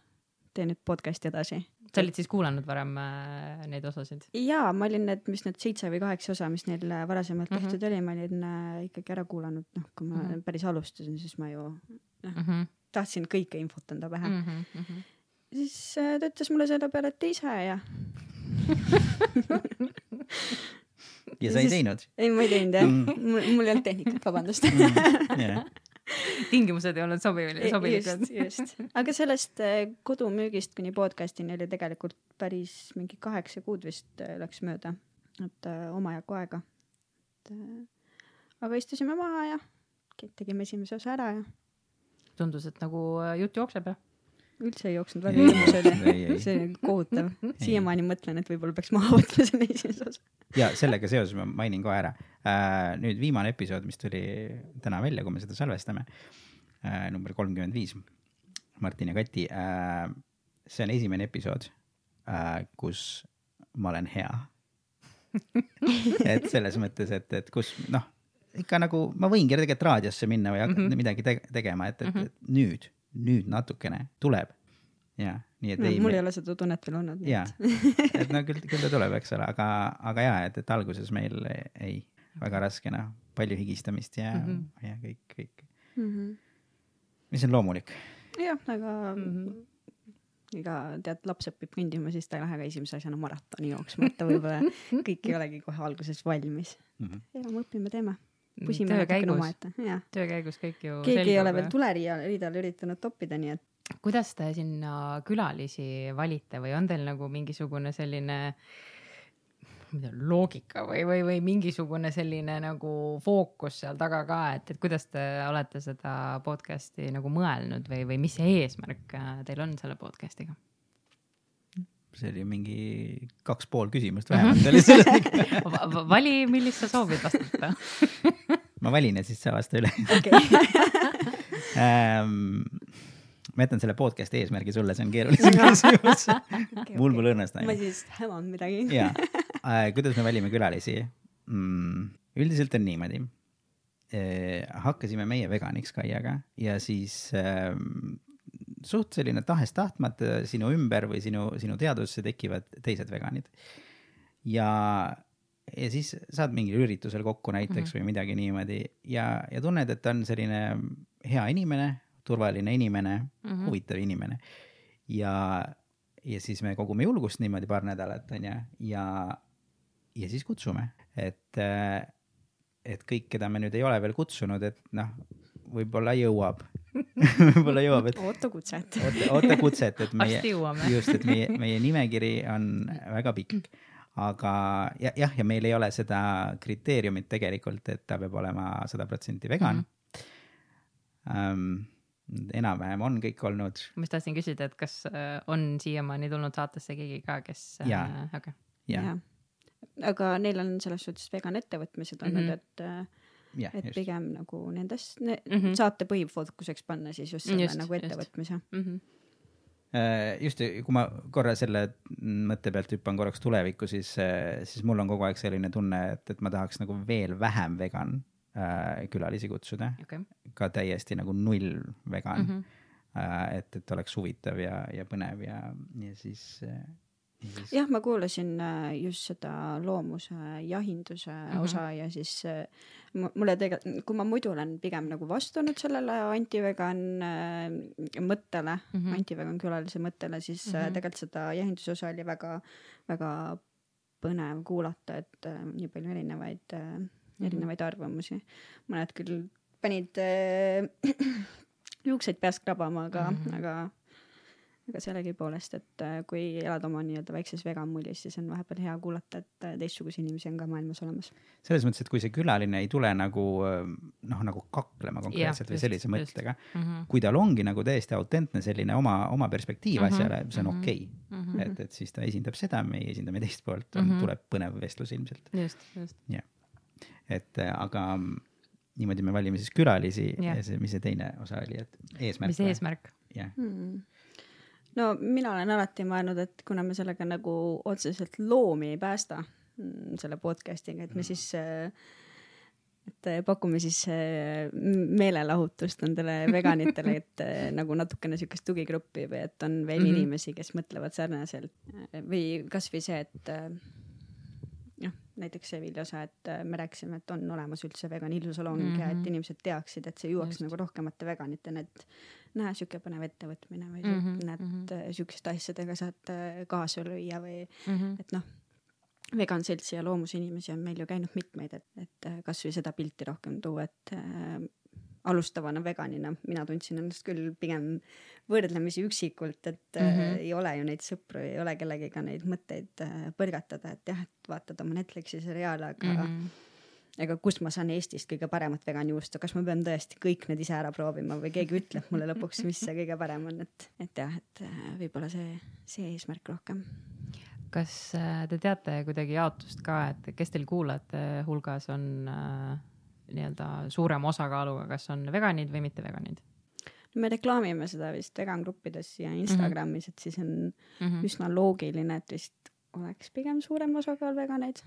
tee nüüd podcast'i edasi. sa olid siis kuulanud varem äh, neid osasid? jaa, ma olin need, mis need seitse või kaheksa osa, mis neil äh, varasemalt Mhm. tehtud oli, ma olin äh, ikkagi ära kuulanud, noh, kui ma Mhm. päris alustasin, siis ma ju mm. -hmm. tahtsin kõike infot enda pähe mm. Mm -hmm. siis äh, ta ütles mulle selle peale, et ise ja ja sa ei teinud? ei, ma ei teinud jah Mm. mul, mul ei olnud tehnikat, vabandust jah, tingimused ei olnud sobiv-, sobilikud. just, just, aga sellest äh, kodumüügist kuni podcast'ini oli tegelikult päris mingi kaheksa kuud vist äh, läks mööda, et äh, omajagu aega. aga istusime maha ja tegime esimese osa ära ja tundus, et nagu jutt jookseb ja üldse ei jooksnud väga hirmus oli see oli kohutav. siiamaani mõtlen, et võib-olla peaks maha võtma selle esimese osa. ja sellega seoses ma mainin kohe ära. nüüd viimane episood, mis tuli täna välja, kui me seda salvestame, number kolmkümmend viis, Martin ja Kati. see on esimene episood, kus ma olen hea. et selles mõttes, et, et kus noh, ikka nagu ma võingi tegelikult raadiosse minna või hakata mm -hmm. midagi te tegema, et, et, et nüüd, nüüd natukene tuleb ja nii et ei mul ei ole seda tunnet veel olnud. ja, et no küll, küll ta tuleb, eks ole, aga, aga ja, et, et alguses meil ei, väga raske noh, palju higistamist ja mm. -hmm. ja kõik, kõik, Mhm. mis on loomulik. jah, aga mm. -hmm. ega tead, laps õpib kõndima, siis ta ei lähe ka esimese asjana maratoni jooksma, et ta võib-olla kõik ei olegi kohe alguses valmis. Mhm. elame, õpime, teeme. Pusime töö natukene omaette, jah. töö käigus kõik ju keegi ei ole veel tuleriidal üritanud toppida, nii et kuidas te sinna külalisi valite või on teil nagu mingisugune selline tea, loogika või, või, või mingisugune selline nagu fookus seal taga ka, et, et kuidas te olete seda podcast'i nagu mõelnud või, või mis see eesmärk äh, teil on selle podcast'iga? See oli mingi kaks pool küsimust vähemalt oli selles. vali, millist sa soovid vastata. ma valin ja siis sa vasta üle okei ähm,. ma jätan selle podcast'i eesmärgi sulle, see on keerulisem küsimus. mul pole õnnestunud ma siis häman midagi. ja äh, kuidas me valime külalisi mm,? üldiselt on niimoodi eh,. hakkasime meie veganiks Kaiaga ja siis äh, suht selline tahes-tahtmata sinu ümber või sinu, sinu teadvusse tekivad teised veganid. ja, ja siis saad mingil üritusel kokku näiteks mm -hmm. või midagi niimoodi ja, ja tunned, et ta on selline hea inimene, turvaline inimene mm. -hmm. huvitav inimene ja, ja siis me kogume julgust niimoodi paar nädalat onju ja, ja siis kutsume, et, et kõik, keda me nüüd ei ole veel kutsunud, et noh, võib-olla jõuab võib-olla jõuab, et oota kutset. oota, kutset, et meie just, et meie, meie nimekiri on väga pikk, aga ja, jah, ja meil ei ole seda kriteeriumit tegelikult, et ta peab olema sada protsenti vegan mm. -hmm. Um, enam-vähem on kõik olnud ma just tahtsin küsida, et kas äh, on siiamaani tulnud saatesse keegi ka, kes äh, Jaa. okei, ja, aga neil on selles suhtes vegan ettevõtmised olnud mm, -hmm. et, jah, et just. pigem nagu nendes ne, mm. -hmm. saate põhifookuseks panna siis just selle Just, just, nagu just. ettevõtmise. Mhm. Äh, just, kui ma korra selle mõtte pealt hüppan korraks tulevikku, siis, siis mul on kogu aeg selline tunne, et, et ma tahaks nagu veel vähem vegan äh, külalisi kutsuda okei, ka täiesti nagu null vegan mm, Mhm. -hmm. et, et oleks huvitav ja, ja põnev ja, ja siis, ja siis jah, ma kuulasin äh, just seda loomuse jahinduse mm. -hmm. osa ja siis äh, mu- mulle tegelikult, kui ma muidu olen pigem nagu vastu olnud sellele antivegan äh, mõttele mm. -hmm. antivegan külalise mõttele, siis mm. -hmm. tegelikult seda jahinduse osa oli väga, väga põnev kuulata, et nii palju erinevaid äh,, erinevaid arvamusi. mõned küll panid äh, juukseid peast krabama, aga mm. -hmm. aga aga sellegipoolest, et äh, kui elad oma nii-öelda väikses vegan mullis, siis on vahepeal hea kuulata, et äh, teistsuguseid inimesi on ka maailmas olemas. selles mõttes, et kui see külaline ei tule nagu noh, nagu kaklema konkreetselt Jah, või sellise just. mõttega, Mhm. kui tal ongi nagu täiesti autentne selline oma, oma perspektiiv Mhm, asjale, see on mhm. okei Mhm. okay.. et, et siis ta esindab seda, meie esindame teist poolt, Mhm. tuleb põnev vestlus ilmselt. just, just. et äh, aga mm, niimoodi me valime siis külalisi Jah. ja see, mis see teine osa oli, et eesmärk. mis eesmärk? jah, Hmm. No mina olen alati mõelnud, et kuna me sellega nagu otseselt loomi ei päästa mm, selle podcast'iga, et me siis äh, et äh, pakume siis äh, meelelahutust nendele veganitele, et nagu natukene siukest tugigruppi või et on veel mm Mhm. -hmm. inimesi, kes mõtlevad sarnaselt või kasvõi see, et näiteks see Viljosa, et äh, me rääkisime, et on olemas üldse vegan illusalong mm -hmm. ja et Mhm. inimesed teaksid, et see jõuaks Just. Nagu rohkemate veganiteni, et näe, sihuke põnev ettevõtmine või mm -hmm. näed mm -hmm. siukeste asjadega saad äh, kaasa lüüa või Mhm. et noh, vegan seltsi ja loomusinimesi on meil ju käinud mitmeid, et, et äh, kasvõi seda pilti rohkem tuua, et äh, alustavana veganina mina tundsin ennast küll pigem võrdlemisi üksikult, et mm Mhm. -hmm. ei ole ju neid sõpru, ei ole kellegiga neid mõtteid äh, põrgatada, et jah, et vaatad oma Netflixi seriaale, aga mm -hmm. Mhm. ega kust ma saan Eestist kõige paremat veganjuustu, kas ma pean tõesti kõik need ise ära proovima või keegi ütleb mulle lõpuks, mis see kõige parem on, et, et jah, et äh, võib-olla see, see eesmärk rohkem. kas äh, te teate kuidagi jaotust ka, et kes teil kuulajate hulgas on äh, nii-öelda suurema osakaaluga, kas on veganid või mitte veganid me reklaamime seda vist vegan gruppides ja Instagramis, et siis on mm? -hmm. üsna loogiline, et vist oleks pigem suurem osakaal veganeid.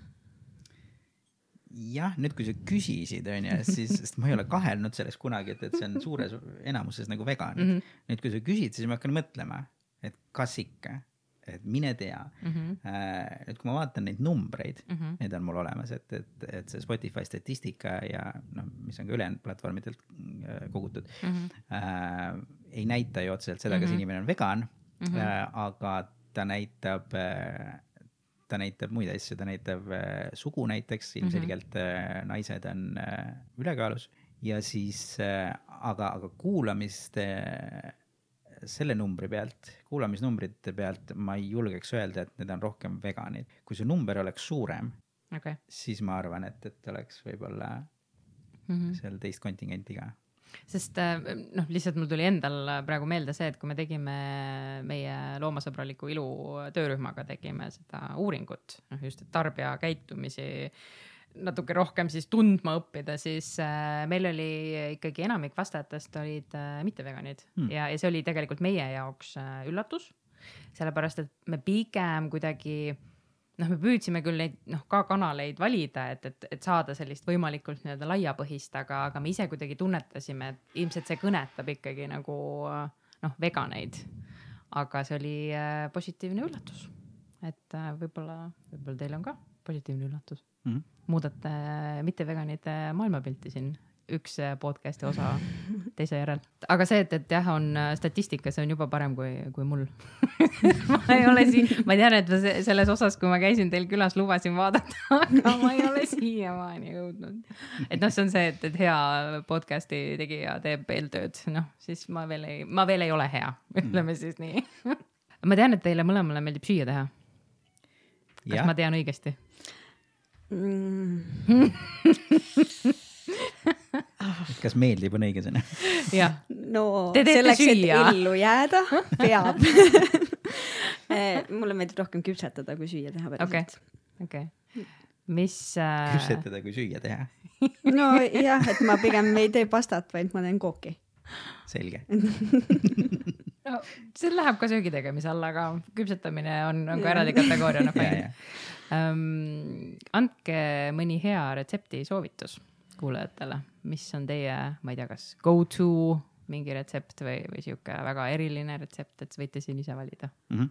jah, nüüd kui sa küsisid, onju, siis, sest ma ei ole kahelnud selles kunagi, et, et see on suures enamuses nagu vegan mm. -hmm. nüüd, kui sa küsid, siis ma hakkan mõtlema, et kas ikka, et mine tea Mm -hmm. äh,. et kui ma vaatan neid numbreid mm, Mhm. -hmm. need on mul olemas, et, et, et see Spotify statistika ja noh, mis on ka ülejäänud platvormidelt äh, kogutud Mm -hmm. äh,, ei näita ju otseselt seda, kas Mhm. inimene on vegan mm, Mhm. -hmm. äh, aga ta näitab äh, ta näitab muid asju, ta näitab äh, sugu näiteks, ilmselgelt äh, naised on äh, ülekaalus ja siis äh, aga, aga kuulamiste äh, selle numbri pealt, kuulamisnumbrite pealt ma ei julgeks öelda, et need on rohkem veganid. kui see number oleks suurem, okei. siis ma arvan, et, et oleks võib-olla Mhm. seal teist kontingenti ka. sest äh, noh, lihtsalt mul tuli endal praegu meelde see, et kui me tegime meie loomasõbraliku ilu töörühmaga tegime seda uuringut, noh just, et tarbija käitumisi natuke rohkem siis tundma õppida, siis äh, meil oli ikkagi enamik vastajatest olid äh, mitteveganid Hmm. ja, ja see oli tegelikult meie jaoks äh, üllatus. sellepärast, et me pigem kuidagi noh, me püüdsime küll neid noh, ka kanaleid valida, et, et, et saada sellist võimalikult nii-öelda laiapõhist, aga, aga me ise kuidagi tunnetasime, et ilmselt see kõnetab ikkagi nagu noh, veganeid. aga see oli äh, positiivne üllatus, et äh, võib-olla, võib-olla teil on ka positiivne üllatus Mm -hmm. muudate mitteveganite maailmapilti siin, üks äh, podcast'i osa teise järel. aga see, et, et jah, on äh, statistika, see on juba parem kui, kui mul ma ei ole siin, ma tean, et ma se- selles osas, kui ma käisin teil külas, lubasin vaadata, aga ma ei ole siiamaani jõudnud. et noh, see on see, et, et hea podcast'i tegija teeb eeltööd, noh siis ma veel ei, ma veel ei ole hea, ütleme siis nii. ma tean, et teile mõlemale meeldib süüa teha. kas jah ma, tean õigesti? Mm, kas meeldib, on õige sõna. jah, no Te selleks, et ellu jääda, peab. mulle meeldib rohkem küpsetada kui süüa teha okei päriselt. okei. mis äh,, küpsetada kui süüa teha, nojah, et ma pigem ei tee pastat, vaid ma teen kooki. Selge. no, see läheb ka söögi tegemise alla, aga küpsetamine on, on ka eraldi kategooria, noh fine um,. andke mõni hea retsepti soovitus, kuulajatele, mis on teie, ma ei tea, kas go to mingi retsept või, või sihuke väga eriline retsept, et võite siin ise valida. mm. -hmm.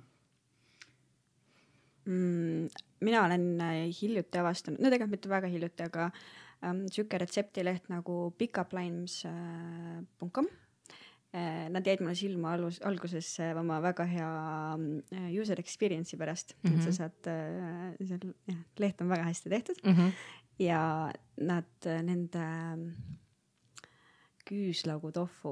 mm,. mina olen äh, hiljuti avastanud, no tegelikult mitte väga hiljuti, aga sihuke retseptileht nagu pickuplines.com äh,. Nad jäid mulle silma alus, alguses äh, oma väga hea äh, user experience'i pärast mm, -hmm. et sa Mhm. saad äh,, seal jah, leht on väga hästi tehtud Mm -hmm. ja nad, nende ähm, küüslaugu tofu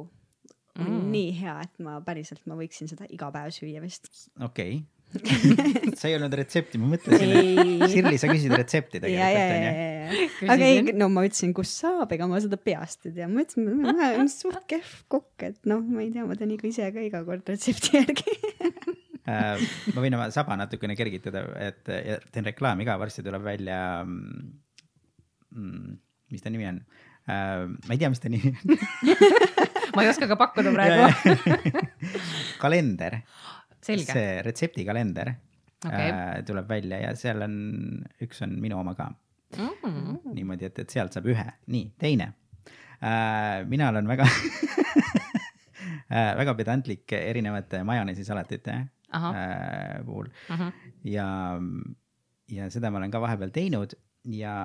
on Mm. mm. nii hea, et ma päriselt, ma võiksin seda iga päev süüa vist. okei okay.. sa ei olnud retsepti, ma mõtlesin, et Sirli, sa küsid retsepti tegelikult ja, onju. aga ei, no ma ütlesin, kus saab, ega ma seda peast ei tea, ma ütlesin, ma olen suht kehv kokk, et noh, ma ei tea, ma teen ikka ise ka iga kord retsepti järgi. Äh, ma võin oma saba natukene kergitada, et ja teen reklaami ka, varsti tuleb välja mm,. mis ta nimi on? ma ei tea, mis ta nimi on. ma ei oska ka pakkuda praegu. kalender, see retseptikalender Okei. äh, tuleb välja ja seal on, üks on minu oma ka Mm. niimoodi, et, et sealt saab ühe, nii teine äh,. mina olen väga äh,, väga pedantlik erinevate majoneesisalatite äh, puhul ahah, ja, ja seda ma olen ka vahepeal teinud ja,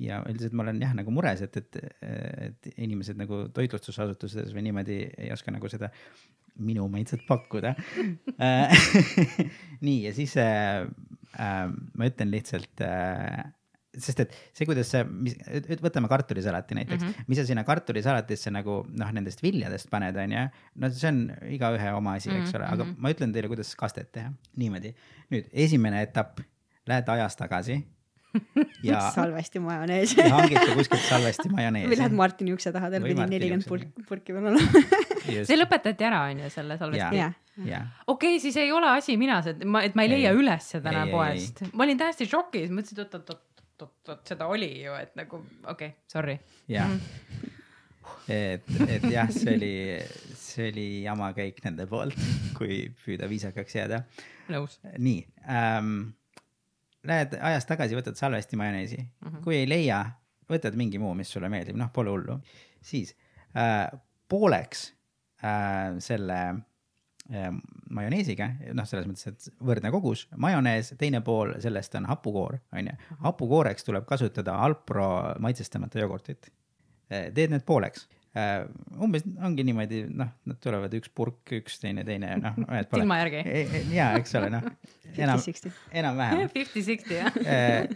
ja üldiselt ma olen jah nagu mures, et, et, et inimesed nagu toitlustusasutustes või niimoodi ei oska nagu seda minu maitset pakkuda. nii ja siis äh, äh, ma ütlen lihtsalt äh, sest et see, kuidas sa, mis, võtame kartulisalati näiteks mm. -hmm. mis sa sinna kartulisalatisse nagu noh, nendest viljadest paned, onju. no see on igaühe oma asi, eks Mhm, ole, aga mhm. ma ütlen teile, kuidas kastet teha. niimoodi, nüüd esimene etapp, lähed ajas tagasi ja, salvesti majonees. ja hangite kuskilt salvesti või lähed majoneesi. Martini ukse taha, tal pidi nelikümmend ukse purki, peal olema. see lõpetati ära, onju, selle salvesti. jah, ja, okei siis ei ole asi minas, et ma, et ma ei leia Ei. üles seda ei, poest. ma olin täiesti šokis, mõtlesin, et oot, oot, oot, oot, oot, seda oli ju, et nagu okei okay,, sorry. ja Mhm. et, et jah, see oli, see oli jama käik nende poolt, kui püüda viisakaks jääda. nõus. nii ähm,, lähed ajas tagasi, võtad salvesti majoneesi mm, Mhm. -hmm. kui ei leia, võtad mingi muu, mis sulle meeldib, noh, pole hullu. siis äh, pooleks äh, selle äh, majoneesiga, noh, selles mõttes, et võrdne kogus, majonees, teine pool sellest on hapukoor, onju. hapukooreks tuleb kasutada Alpro maitsestamata jogurtit. teed need pooleks äh,. Umbes ongi niimoodi, noh, nad tulevad üks purk, üks teine, teine, noh, silma järgi. ja, eks ole, noh, enam, enam-vähem. Fifty-sixty jah.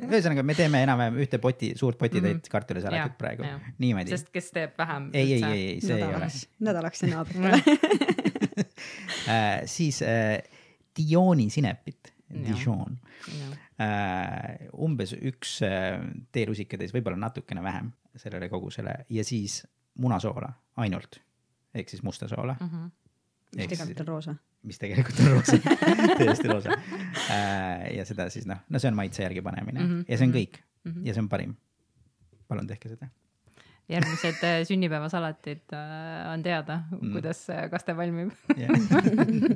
ühesõnaga, me teeme enam-vähem ühte poti, suurt potitäit mm -hmm. kartulisalatit praegu niimoodi. sest kes teeb vähem. ei, ei, ei, ei, see ei ole. nädalaks, nädalaks ja naabritele. äh, siis äh, Dioni sinepit. Dijon äh,, umbes üks äh, teelusikatäis, võib-olla natukene vähem sellele kogusele ja siis munasoola ainult ehk siis musta soola, Mhm. mis tegelikult on roosa. mis tegelikult on roosa, täiesti roosa äh,. ja seda siis noh, no see on maitse järgi panemine mm -hmm. ja see on mhm, kõik mm -hmm. ja see on parim. palun tehke seda. järgmised äh, sünnipäevasalatid äh, on teada Mm., kuidas äh, kaste valmib. Yeah.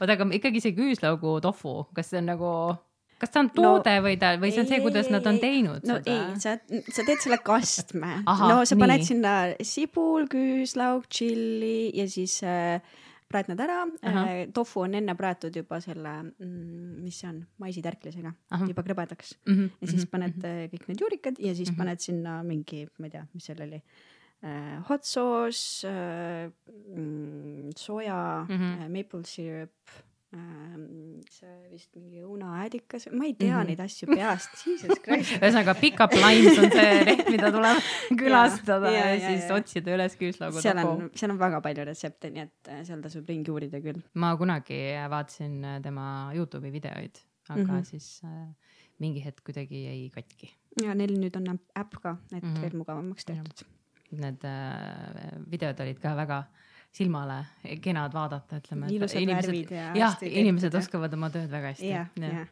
oota, aga ikkagi see küüslaugu tofu, kas see on nagu, kas ta on toode no, või ta, või see on see, kuidas nad on teinud no seda? ei, sa, sa teed selle kastme. No sa paned nii. sinna sibul, küüslauk, tšilli ja siis äh, praed nad ära Ahah. äh,. tofu on enne praetud juba selle mm,, mis see on, maisitärklisega Ahah. juba krõbedaks mm. -hmm. ja siis paned äh, kõik need juurikad ja siis Mhm. paned sinna mingi, ma ei tea, mis seal oli äh,. hot sauce mm, soja mm, Mhm. -hmm. maple syrup see vist mingi õunaäädikas, ma ei tea mm. -hmm. neid asju peast, jesus christ. ühesõnaga Pickup Lines on see leht, mida tuleb külastada ja, ja, ja, ja, siis ja. otsida üles küüslaugu seal tofu. on, seal on väga palju retsepte, nii et äh, seal tasub ringi uurida küll. ma kunagi vaatasin äh, tema Youtube'i videoid, aga mm. -hmm. siis äh, mingi hetk kuidagi jäi katki. ja neil nüüd on äpp- ka, et mm. -hmm. veel mugavamaks tehtud. Need äh, videod olid ka väga silmale kenad vaadata, ütleme. ilusad värvid ja jah, inimesed ja- oskavad oma tööd väga hästi. jah, jah.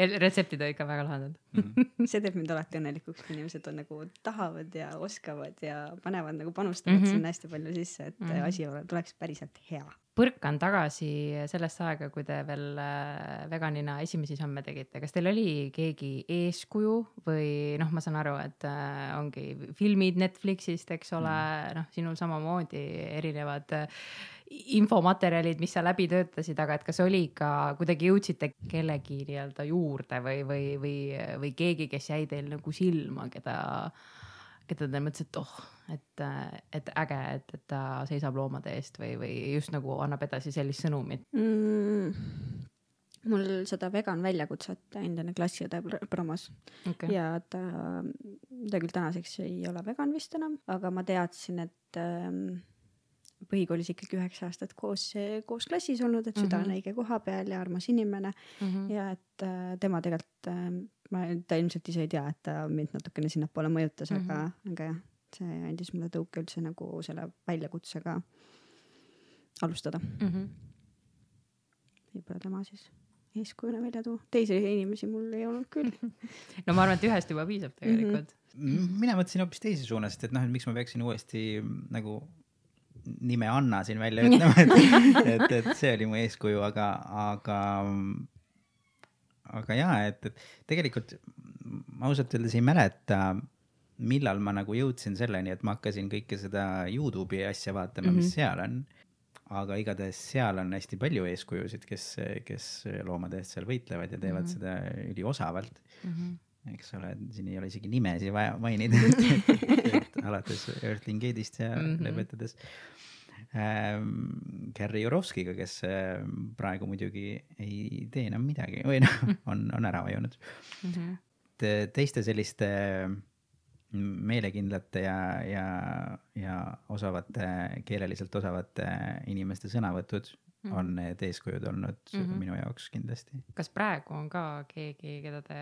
ja retseptid olid ka väga lahedad. see teeb mind alati õnnelikuks, kui inimesed on nagu tahavad ja oskavad ja panevad nagu panustavad mm. -hmm. sinna hästi palju sisse, et mm. -hmm. asi tuleks päriselt hea. Põrkan tagasi sellesse aega, kui te veel äh, veganina esimesi samme tegite, kas teil oli keegi eeskuju või noh, ma saan aru, et äh, ongi filmid Netflixist, eks ole mm., noh, sinul samamoodi erinevad äh, infomaterjalid, mis sa läbi töötasid, aga et kas oli ka kuidagi jõudsite kellegi nii-öelda juurde või, või, või, või keegi, kes jäi teil nagu silma, keda keda te mõtlesite, et oh, et, et äge, et, et ta seisab loomade eest või, või just nagu annab edasi sellist sõnumit mm.? mul seda vegan väljakutset endine klassiõde promos okay. ja ta, ta küll tänaseks ei ole vegan vist enam, aga ma teadsin, et ähm, põhikoolis ikkagi üheksa aastat koos, koos klassis olnud, et süda mm -hmm. on õige koha peal ja armas inimene mm -hmm. ja et äh, tema tegelikult äh, ma, ta ilmselt ise ei tea, et ta mind natukene sinnapoole mõjutas mm, -hmm. aga, mhm. aga jah, see andis mulle tõuke üldse nagu selle väljakutsega alustada mm. -hmm. võib-olla tema siis eeskujuna välja tuua, teisi inimesi mul ei olnud küll no ma arvan, et ühest juba piisab tegelikult mm. -hmm. mina mõtlesin hoopis teise suunas, et noh, et miks ma peaksin uuesti nagu nime Anna siin välja ütlema, et, et, et see oli mu eeskuju, aga, aga aga jaa, et, et tegelikult ma ausalt öeldes ei mäleta, millal ma nagu jõudsin selleni, et ma hakkasin kõike seda Youtube'i asja vaatama mm, -hmm. mis mhm. seal on. aga igatahes seal on hästi palju eeskujusid, kes, kes loomade eest seal võitlevad ja teevad mm -hmm. seda üliosavalt mm. -hmm. Eks ole, siin ei ole isegi nimesi vaja mainida alates Earthling Gate'ist ja mm -hmm. lõpetades ähm, Gary Jurovskiga, kes äh, praegu muidugi ei tee enam midagi või noh, on, on ära vajunud mm. -hmm. Te, teiste selliste meelekindlate ja, ja, ja osavate, keeleliselt osavate inimeste sõnavõtud mm -hmm. on need eeskujud olnud mm -hmm. minu jaoks kindlasti. kas praegu on ka keegi, keda te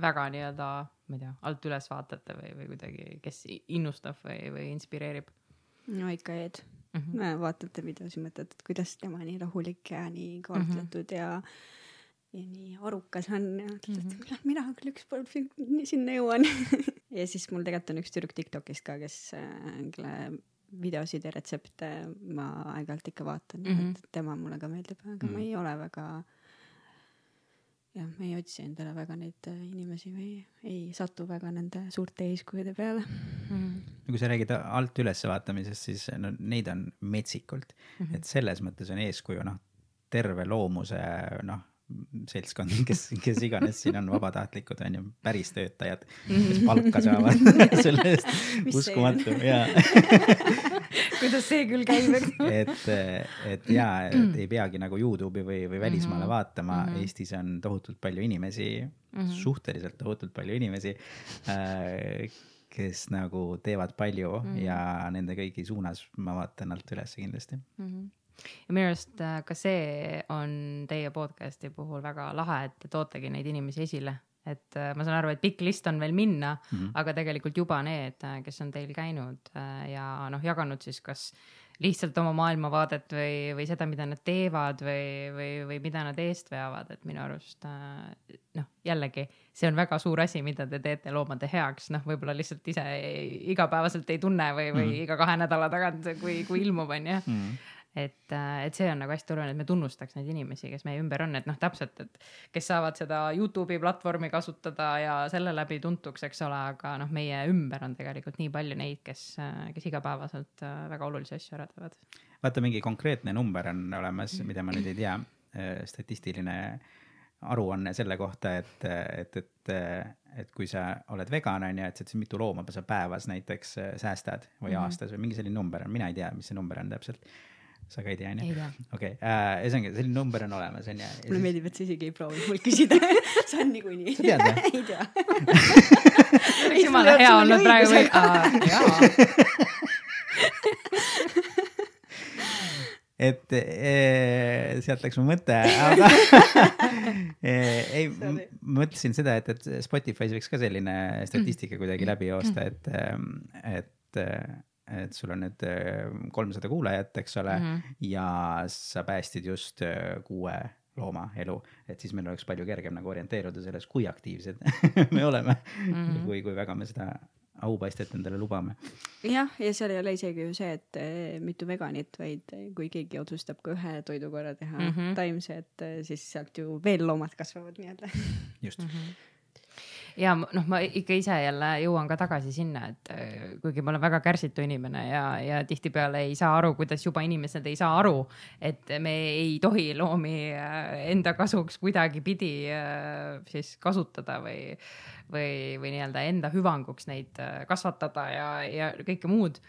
väga nii-öelda, ma ei tea, alt üles vaatate või, või kuidagi, kes innustab või, või inspireerib? no ikka Ed mm. -hmm. vaatate videosi, mõtlete, et kuidas tema nii rahulik ja nii kaartletud mm -hmm. ja ja nii arukas on ja mõtled, et millal mhm. mina küll ükskord sinna jõuan ja siis mul tegelikult on üks tüdruk Tiktokis ka, kes, äh, kelle videosid ja retsepte ma aeg-ajalt ikka vaatan mm, -hmm. et tema mulle ka meeldib, aga mm -hmm. ma ei ole väga jah, ma ei otsi endale väga neid äh, inimesi või ei satu väga nende suurte eeskujude peale mm.. no kui sa räägid alt üles vaatamisest, siis no neid on metsikult mm, -hmm. et selles mõttes on eeskuju noh, terve loomuse noh seltskond, kes, kes iganes siin on vabatahtlikud, on ju, päris töötajad, kes mhm. palka saavad selle eest. uskumatu ja kuidas see küll käib, eks. et, et ja, et ei peagi nagu Youtube'i või, või välismaale mhm. vaatama mm, -hmm. Eestis on tohutult palju inimesi mm, -hmm. suhteliselt tohutult palju inimesi äh, kes nagu teevad palju mm -hmm. ja nende kõigi suunas ma vaatan alt üles kindlasti mm. -hmm ja minu arust äh, ka see on teie podcast'i puhul väga lahe, et te tootegi neid inimesi esile, et äh, ma saan aru, et pikk list on veel minna mm, -hmm. aga tegelikult juba need, äh, kes on teil käinud ja noh, jaganud siis kas lihtsalt oma maailmavaadet või, või seda, mida nad teevad või, või, või mida nad eest veavad, et minu arust noh, jällegi see on väga suur asi, mida te teete loomade heaks, noh, võib-olla lihtsalt ise igapäevaselt ei tunne või, või mm -hmm. iga kahe nädala tagant, kui, kui ilmub, on ju mm. -hmm et, äh, et see on nagu hästi oluline, et me tunnustaks neid inimesi, kes meie ümber on, et noh, täpselt, et kes saavad seda Youtube'i platvormi kasutada ja selle läbi tuntuks, eks ole, aga noh, meie ümber on tegelikult nii palju neid, kes, äh, kes igapäevaselt äh, väga olulisi asju ära teevad. vaata, mingi konkreetne number on olemas, mida ma nüüd ei tea, statistiline aruanne selle kohta, et, et, et, et kui sa oled vegan, on ju, et siis mitu looma sa päevas näiteks säästad või mm -hmm. aastas või mingi selline number on, mina ei tea, mis see number on täpselt sa ka ei tea, onju? okei, äh, ühesõnaga selline number on olemas, onju. mulle siis... meeldib, et sa isegi ei proovi mult küsida see on niikuinii. sa tead või? ei tea. oleks jumala hea olnud praegu või? jaa. et e, sealt läks mu mõte, aga e, ei, mõtlesin seda, et, et Spotify's võiks ka selline statistika kuidagi läbi joosta, et, et et sul on nüüd äh, kolmsada kuulajat, eks ole mm, -hmm. ja sa päästsid just kuue looma elu, et siis meil oleks palju kergem nagu orienteeruda selles, kui aktiivsed me oleme mm, -hmm. kui, kui väga me seda aupaistet endale lubame. jah, ja seal ei ole isegi ju see, et eh, mitu veganit, vaid kui keegi otsustab ka ühe toidukorra teha mm -hmm. taimse, et eh, siis sealt ju veel loomad kasvavad nii-öelda. just mm. -hmm ja noh, ma ikka ise jälle jõuan ka tagasi sinna, et äh, kuigi ma olen väga kärsitu inimene ja, ja tihtipeale ei saa aru, kuidas juba inimesed ei saa aru, et me ei tohi loomi äh, enda kasuks kuidagipidi äh, siis kasutada või, või, või nii-öelda enda hüvanguks neid kasvatada ja, ja kõike muud.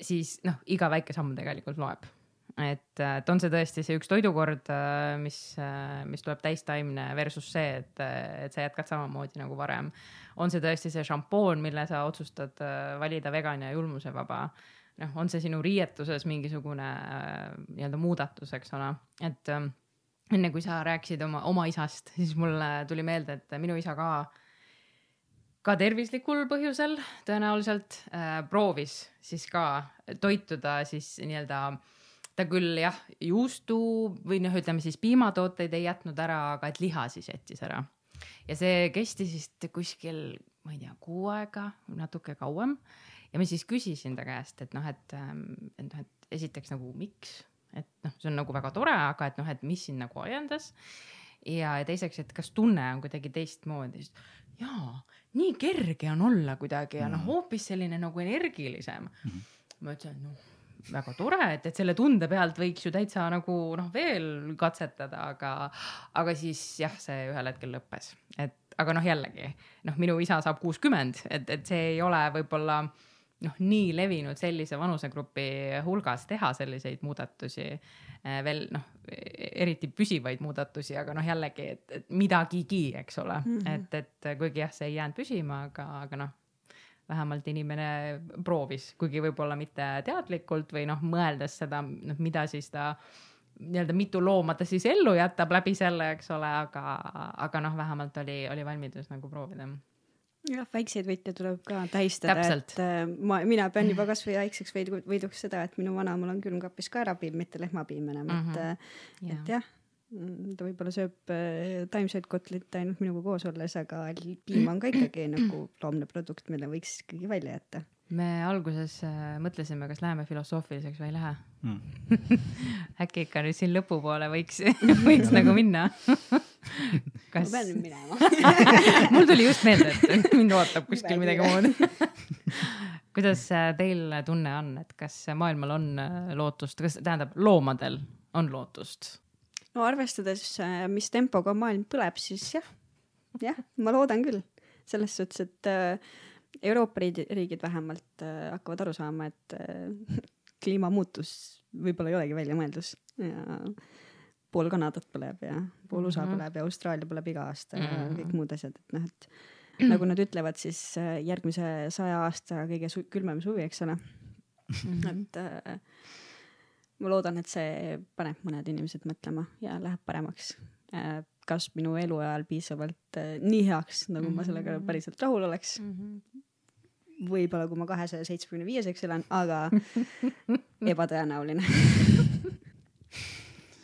siis noh, iga väike samm tegelikult loeb et, et on see tõesti see üks toidukord, äh, mis, äh, mis tuleb täistaimne versus see, et, et sa jätkad samamoodi nagu varem. on see tõesti see šampoon, mille sa otsustad äh, valida vegan ja julmusevaba. noh, on see sinu riietuses mingisugune nii-öelda muudatus, eks ole, et enne kui sa rääkisid oma, oma isast, siis mulle tuli meelde, et minu isa ka ka tervislikul põhjusel tõenäoliselt äh, proovis siis ka toituda siis nii-öelda äh, ta küll jah, juustu või noh, ütleme siis piimatooteid ei jätnud ära, aga et liha siis jättis ära. ja see kestis vist kuskil, ma ei tea, kuu aega, natuke kauem. ja ma siis küsisin ta käest, et noh, et, ähm, et noh, et esiteks nagu miks, et noh, see on nagu väga tore, aga et noh, et mis sind nagu ajendas. ja teiseks, et kas tunne on kuidagi teistmoodi, jaa, nii kerge on olla kuidagi ja noh, mm. hoopis selline nagu energilisem mm. -hmm. ma ütlesin, et noh väga tore, et, et selle tunde pealt võiks ju täitsa nagu noh, veel katsetada, aga, aga siis jah, see ühel hetkel lõppes, et aga noh, jällegi noh, minu isa saab kuuskümmend, et, et see ei ole võib-olla noh, nii levinud sellise vanusegrupi hulgas teha selliseid muudatusi eh, veel noh, eriti püsivaid muudatusi, aga noh, jällegi, et, et midagigi, eks ole mm, -hmm. et, et kuigi jah, see ei jäänud püsima, aga, aga noh vähemalt inimene proovis, kuigi võib-olla mitte teadlikult või noh, mõeldes seda, noh, mida siis ta nii-öelda mitu looma ta siis ellu jätab läbi selle, eks ole, aga, aga noh, vähemalt oli, oli valmidus nagu proovida jah, väikseid võite tuleb ka tähistada, et äh, ma, mina pean juba kasvõi väikseks võiduks seda, et minu vanaemal on külmkapis kaerapiim, mitte lehmapiim enam mm, -hmm. et, mhm. et jah ta võib-olla sööb äh, taimset kotlit ainult minuga koos olles, aga piim on ka ikkagi nagu loomne produkt, mille võiks ikkagi välja jätta. me alguses äh, mõtlesime, kas läheme filosoofiliseks või ei lähe mm. äkki ikka nüüd siin lõpupoole võiks võiks nagu minna kas... ma pean nüüd minema mul tuli just meelde, et mind ootab kuskil midagi muud kuidas äh, teil tunne on, et kas maailmal on lootust, kas tähendab loomadel on lootust? No arvestades, äh, mis tempoga maailm põleb, siis jah, jah, ma loodan küll. selles suhtes, et äh, Euroopa riigid, vähemalt äh, hakkavad aru saama, et kliimamuutus võib-olla ei olegi väljamõeldus ja pool Kanadat põleb ja pool USA mm -hmm. põleb ja Austraalia põleb iga aasta ja mm -hmm. kõik muud asjad, et noh, et nagu nad ütlevad, siis järgmise saja aasta kõige külmem suvi, eks ole mm. -hmm. et äh, ma loodan, et see paneb mõned inimesed mõtlema ja läheb paremaks. Äh, kas minu eluajal piisavalt äh, nii heaks, nagu mm -hmm. ma sellega mhm. päriselt rahul oleks mm. -hmm võib-olla kui ma kahesaja seitsmekümne viieseks elan, aga ebatõenäoline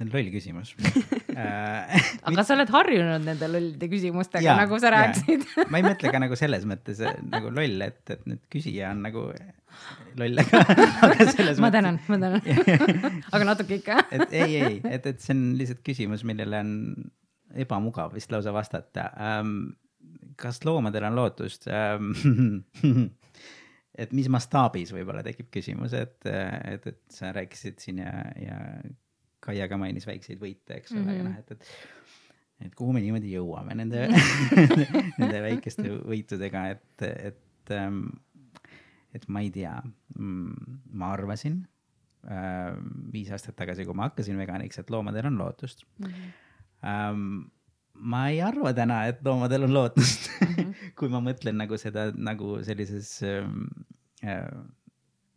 see on loll küsimus. Äh, aga sa oled harjunud nende lollide küsimustega, nagu sa rääkisid. Ma ei mõtle ka nagu selles mõttes nagu loll, et, et nüüd küsija on nagu loll, aga, aga selles ma tänan, ma tänan. Aga natuke ikka. Et ei, ei, et, et see on lihtsalt küsimus, millele on ebamugav vist lausa vastata. Um,. kas loomadel on lootust um, et mis mastaabis võib-olla tekib küsimus, et, et, et sa rääkisid siin ja, ja Kaia ka mainis väikseid võite, eks ole mm, -hmm. ja noh, et, et, et kuhu me niimoodi jõuame nende nende väikeste võitudega, et, et ähm, et ma ei tea, mm, ma arvasin äh, viis aastat tagasi, kui ma hakkasin veganiks, et loomadel on lootust mm. -hmm. Ähm, ma ei arva täna, et loomadel on lootust mm, -hmm. kui ma mõtlen nagu seda nagu sellises ähm, äh,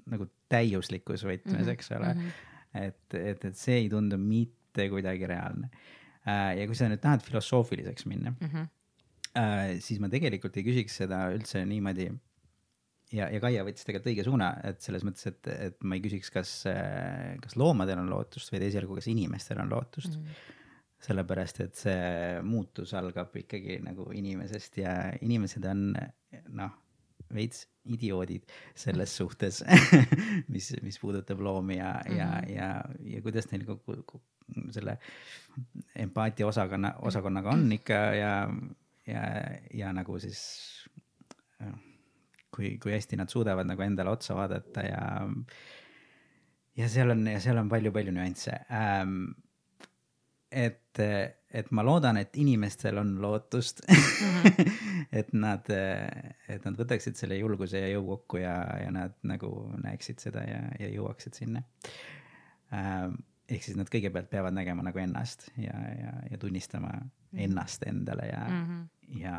nagu täiuslikus võtmes mm, -hmm. eks ole mm. -hmm. Et, et, et see ei tundu mitte kuidagi reaalne äh,. ja kui sa nüüd tahad filosoofiliseks minna mm, -hmm. äh, siis ma tegelikult ei küsiks seda üldse niimoodi ja, ja Kaia võttis tegelikult õige suuna, et selles mõttes, et, et ma ei küsiks, kas, kas loomadel on lootust, vaid esialgu, kas inimestel on lootust mm. -hmm. sellepärast, et see muutus algab ikkagi nagu inimesest ja inimesed on noh, veits idioodid selles suhtes mis, mis puudutab loomi ja mm, -hmm. ja, mhm. ja, ja kuidas neil kogu, kogu selle empaatia osakonna, osakonnaga on ikka ja, ja, ja nagu siis kui, kui hästi nad suudavad nagu endale otsa vaadata ja, ja seal on, seal on palju-palju nüansse ähm, et, et ma loodan, et inimestel on lootust. -hmm. et nad, et nad võtaksid selle julguse ja jõu kokku ja, ja nad nagu näeksid seda ja, ja jõuaksid sinna ähm,. ehk siis nad kõigepealt peavad nägema nagu ennast ja, ja, ja tunnistama mm -hmm. ennast endale ja mm, -hmm. ja,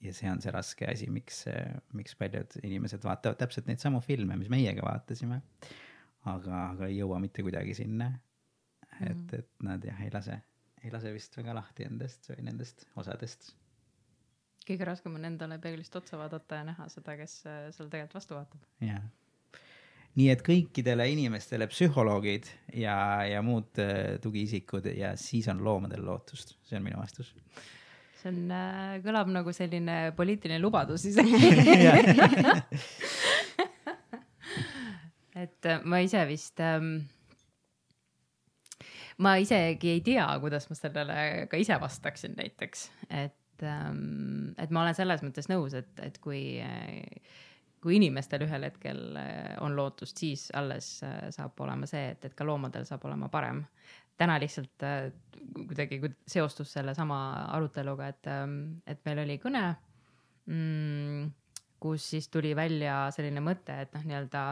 ja see on see raske asi, miks, miks paljud inimesed vaatavad täpselt neid samu filme, mis meiega vaatasime. aga, aga ei jõua mitte kuidagi sinna et, mm. et nad jah, ei lase, ei lase vist väga lahti endast või nendest osadest. kõige raskem on endale peeglist otsa vaadata ja näha seda, kes äh, seal tegelikult vastu vaatab. jah nii et kõikidele inimestele psühholoogid ja, ja muud äh, tugiisikud ja siis on loomadel lootust, see on minu vastus. see on äh,, kõlab nagu selline poliitiline lubadus isegi et ma ise vist ähm, ma isegi ei tea, kuidas ma sellele ka ise vastaksin näiteks, et, ähm, et ma olen selles mõttes nõus, et, et kui, kui inimestel ühel hetkel äh, on lootust, siis alles äh, saab olema see, et, et ka loomadel saab olema parem. täna lihtsalt äh, kuidagi seostus sellesama aruteluga, et, ähm, et meil oli kõne mm, kus siis tuli välja selline mõte, et noh, nii-öelda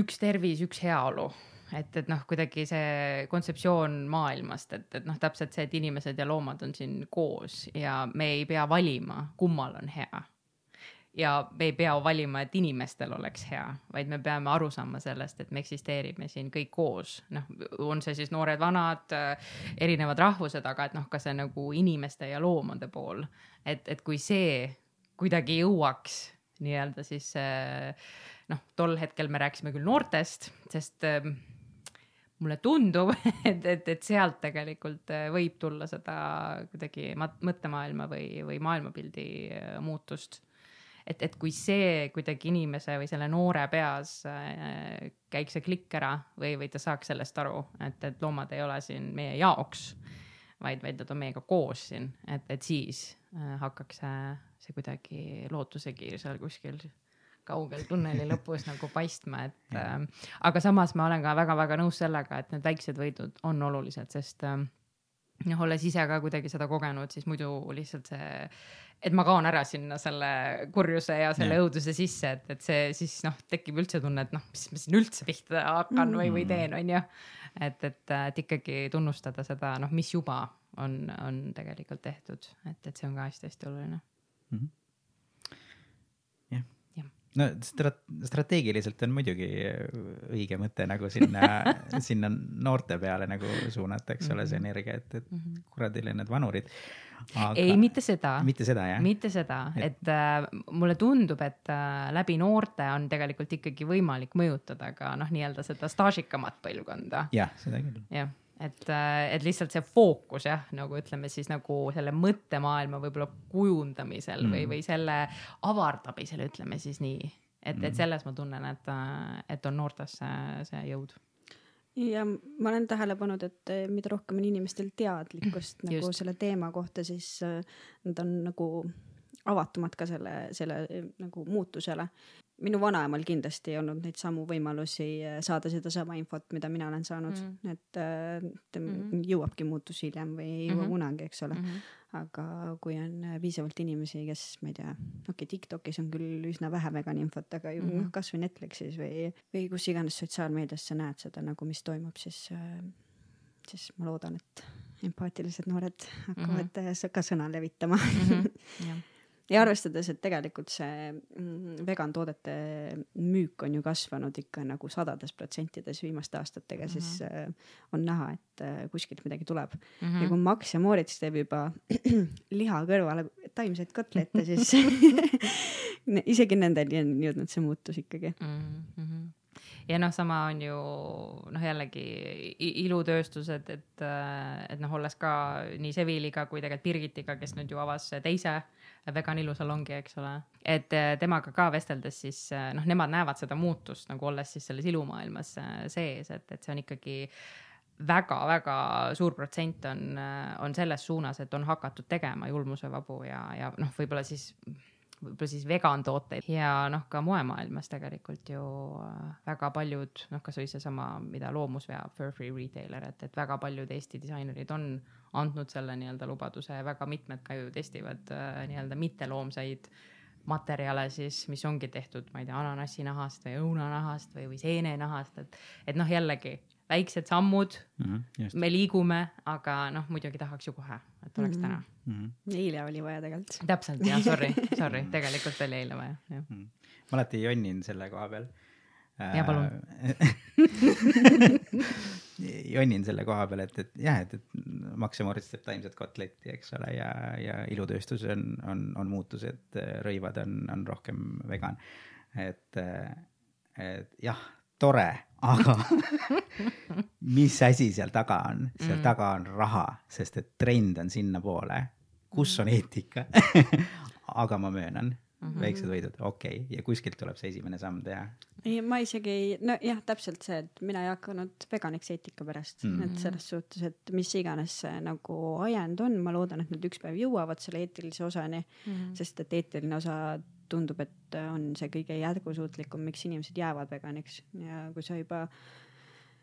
üks tervis, üks heaolu et, et noh, kuidagi see kontseptsioon maailmast, et, et noh, täpselt see, et inimesed ja loomad on siin koos ja me ei pea valima, kummal on hea. ja me ei pea valima, et inimestel oleks hea, vaid me peame aru saama sellest, et me eksisteerime siin kõik koos, noh, on see siis noored-vanad, erinevad rahvused, aga et noh, ka see nagu inimeste ja loomade pool, et, et kui see kuidagi jõuaks nii-öelda siis noh, tol hetkel me rääkisime küll noortest, sest mulle tundub, et, et, et sealt tegelikult äh, võib tulla seda kuidagi mõttemaailma või, või maailmapildi äh, muutust. et, et kui see kuidagi inimese või selle noore peas äh, käiks see klikk ära või, või ta saaks sellest aru, et, et loomad ei ole siin meie jaoks, vaid, vaid nad on meiega koos siin, et, et siis hakkaks see, see kuidagi lootusekiir seal kuskil kaugel tunneli lõpus nagu paistma, et äh, aga samas ma olen ka väga-väga nõus sellega, et need väiksed võidud on olulised, sest äh, noh, olles ise ka kuidagi seda kogenud, siis muidu lihtsalt see, et ma kaon ära sinna selle kurjuse ja selle ja. õuduse sisse, et, et see siis noh, tekib üldse tunne, et noh, mis ma siin üldse pihta hakkan või, või teen, on ju. et, et, et ikkagi tunnustada seda, noh, mis juba on, on tegelikult tehtud, et, et see on ka hästi-hästi oluline mm. -hmm no strat-, strateegiliselt on muidugi õige mõte nagu sinna sinna noorte peale nagu suunata, eks ole, see mhm. energia, et, et mhm. kuradile need vanurid. Aga... ei, mitte seda. mitte seda, jah? mitte seda, et äh, mulle tundub, et äh, läbi noorte on tegelikult ikkagi võimalik mõjutada ka noh, nii-öelda seda staažikamat põlvkonda. jah, seda küll. jah et, äh, et lihtsalt see fookus jah, nagu ütleme siis nagu selle mõttemaailma võib-olla kujundamisel mm. või, või selle avardamisel, ütleme siis nii. et mm., et selles ma tunnen, et, äh, et on noortes see, see jõud ja ma olen tähele pannud, et äh, mida rohkem on inimestel teadlikkust nagu Just. selle teema kohta, siis nad on nagu avatumad ka selle, selle nagu muutusele minu vanaemal kindlasti ei olnud neid samu võimalusi äh, saada sedasama infot, mida mina olen saanud mm., et äh, ta mm -hmm. jõuabki muutus hiljem või ei jõua mm -hmm. kunagi, eks ole mm. -hmm. aga kui on äh, piisavalt inimesi, kes, ma ei tea, okei okay,, Tiktokis on küll üsna vähe vegan infot, aga ju mm -hmm. kasvõi Netflixis või, või kus iganes sotsiaalmeedias sa näed seda nagu, mis toimub, siis, siis ma loodan, et empaatilised noored hakkavad mm -hmm. ka sõna levitama mm. -hmm ja arvestades, et tegelikult see mm, vegan toodete müük on ju kasvanud ikka nagu sadades protsentides viimaste aastatega mm, -hmm. siis äh, on näha, et äh, kuskilt midagi tuleb mm. -hmm. ja kui Max ja Moritz teeb juba liha kõrvale taimseid kotlette, siis isegi nendeni on jõudnud see muutus ikkagi mm. -hmm ja noh, sama on ju noh, jällegi ilutööstused, et, et noh, olles ka nii Seviliga kui tegelikult Birgitiga, kes nüüd ju avas teise vegan ilusalongi, eks ole. et temaga ka vesteldes siis noh, nemad näevad seda muutust nagu olles siis selles ilumaailmas sees, et, et see on ikkagi väga-väga suur protsent on, on selles suunas, et on hakatud tegema julmusevabu ja, ja noh, võib-olla siis võib-olla siis vegan tooteid. Ja noh, ka moemaailmas tegelikult ju äh, väga paljud noh, kasvõi seesama, mida Loomus veab, Fur Free Retailer, et, et väga paljud Eesti disainerid on andnud selle nii-öelda lubaduse väga mitmed ka ju testivad äh, nii-öelda mitteloomseid materjale siis, mis ongi tehtud, ma ei tea, ananassinahast või õunanahast või, või seenenahast, et, et noh, jällegi väiksed sammud mm, -hmm, me liigume, aga noh, muidugi tahaks ju kohe, et oleks mm -hmm. täna mm. -hmm. eile oli vaja tegelikult. täpselt jah, sorry, sorry, tegelikult oli eile vaja, jah mm. -hmm. ma alati jonnin selle koha peal. ja palun jonnin selle koha peal, et, et jah, et, et Moritz teeb taimset kotletti, eks ole, ja, ja ilutööstus on, on, on muutused, rõivad on, on rohkem vegan. et, et jah, tore, aga mis asi seal taga on, seal mm. taga on raha, sest et trend on sinnapoole, kus on eetika aga ma möönan mm, -hmm. väiksed võidud, okei okay., ja kuskilt tuleb see esimene samm teha. ei, ma isegi ei, nojah, täpselt see, et mina ei hakanud veganiks eetika pärast mm, -hmm. et selles suhtes, et mis iganes see nagu ajend on, ma loodan, et nad üks päev jõuavad selle eetilise osani mm, -hmm. sest et eetiline osa tundub, et on see kõige jätkusuutlikum, miks inimesed jäävad veganiks ja kui sa juba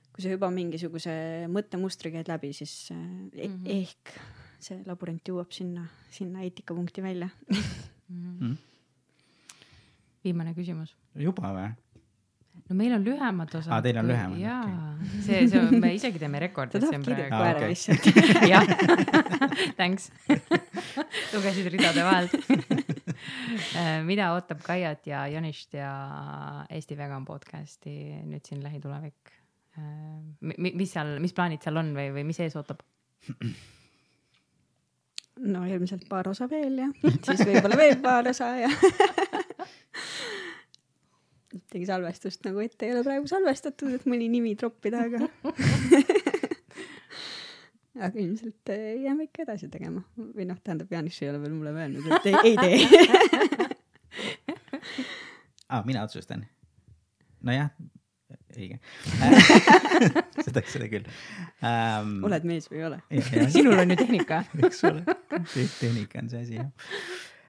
kui sa juba mingisuguse mõttemustri käid läbi, siis mm -hmm. ehk see labürint jõuab sinna, sinna eetikapunkti välja mm. -hmm viimane küsimus. juba või? no meil on lühemad osad. aa, teil on lühemad? jaa okay., see, see on, me isegi teeme rekordi. ta tahab kirja koera lihtsalt. jah, thanks lugesid ridade vahelt äh, mida ootab Kaiat ja Janist ja Eesti Vegan podcast'i nüüd siin lähitulevik? Äh, mis seal, mis plaanid seal on või, või mis ees ootab? no ilmselt paar osa veel ja siis võib-olla veel paar osa ja ühtegi salvestust nagu ette ei ole praegu salvestatud, et mõni nimi troppida, aga aga ilmselt eh, jääme ikka edasi tegema või noh, tähendab, Jaanis ei ole veel mulle öelnud, et ei, ei tee ah,. mina otsustan. nojah, õige seda, seda küll um,. oled mees või ei ole? sinul on ju tehnika. eks ole, tehnika on see asi jah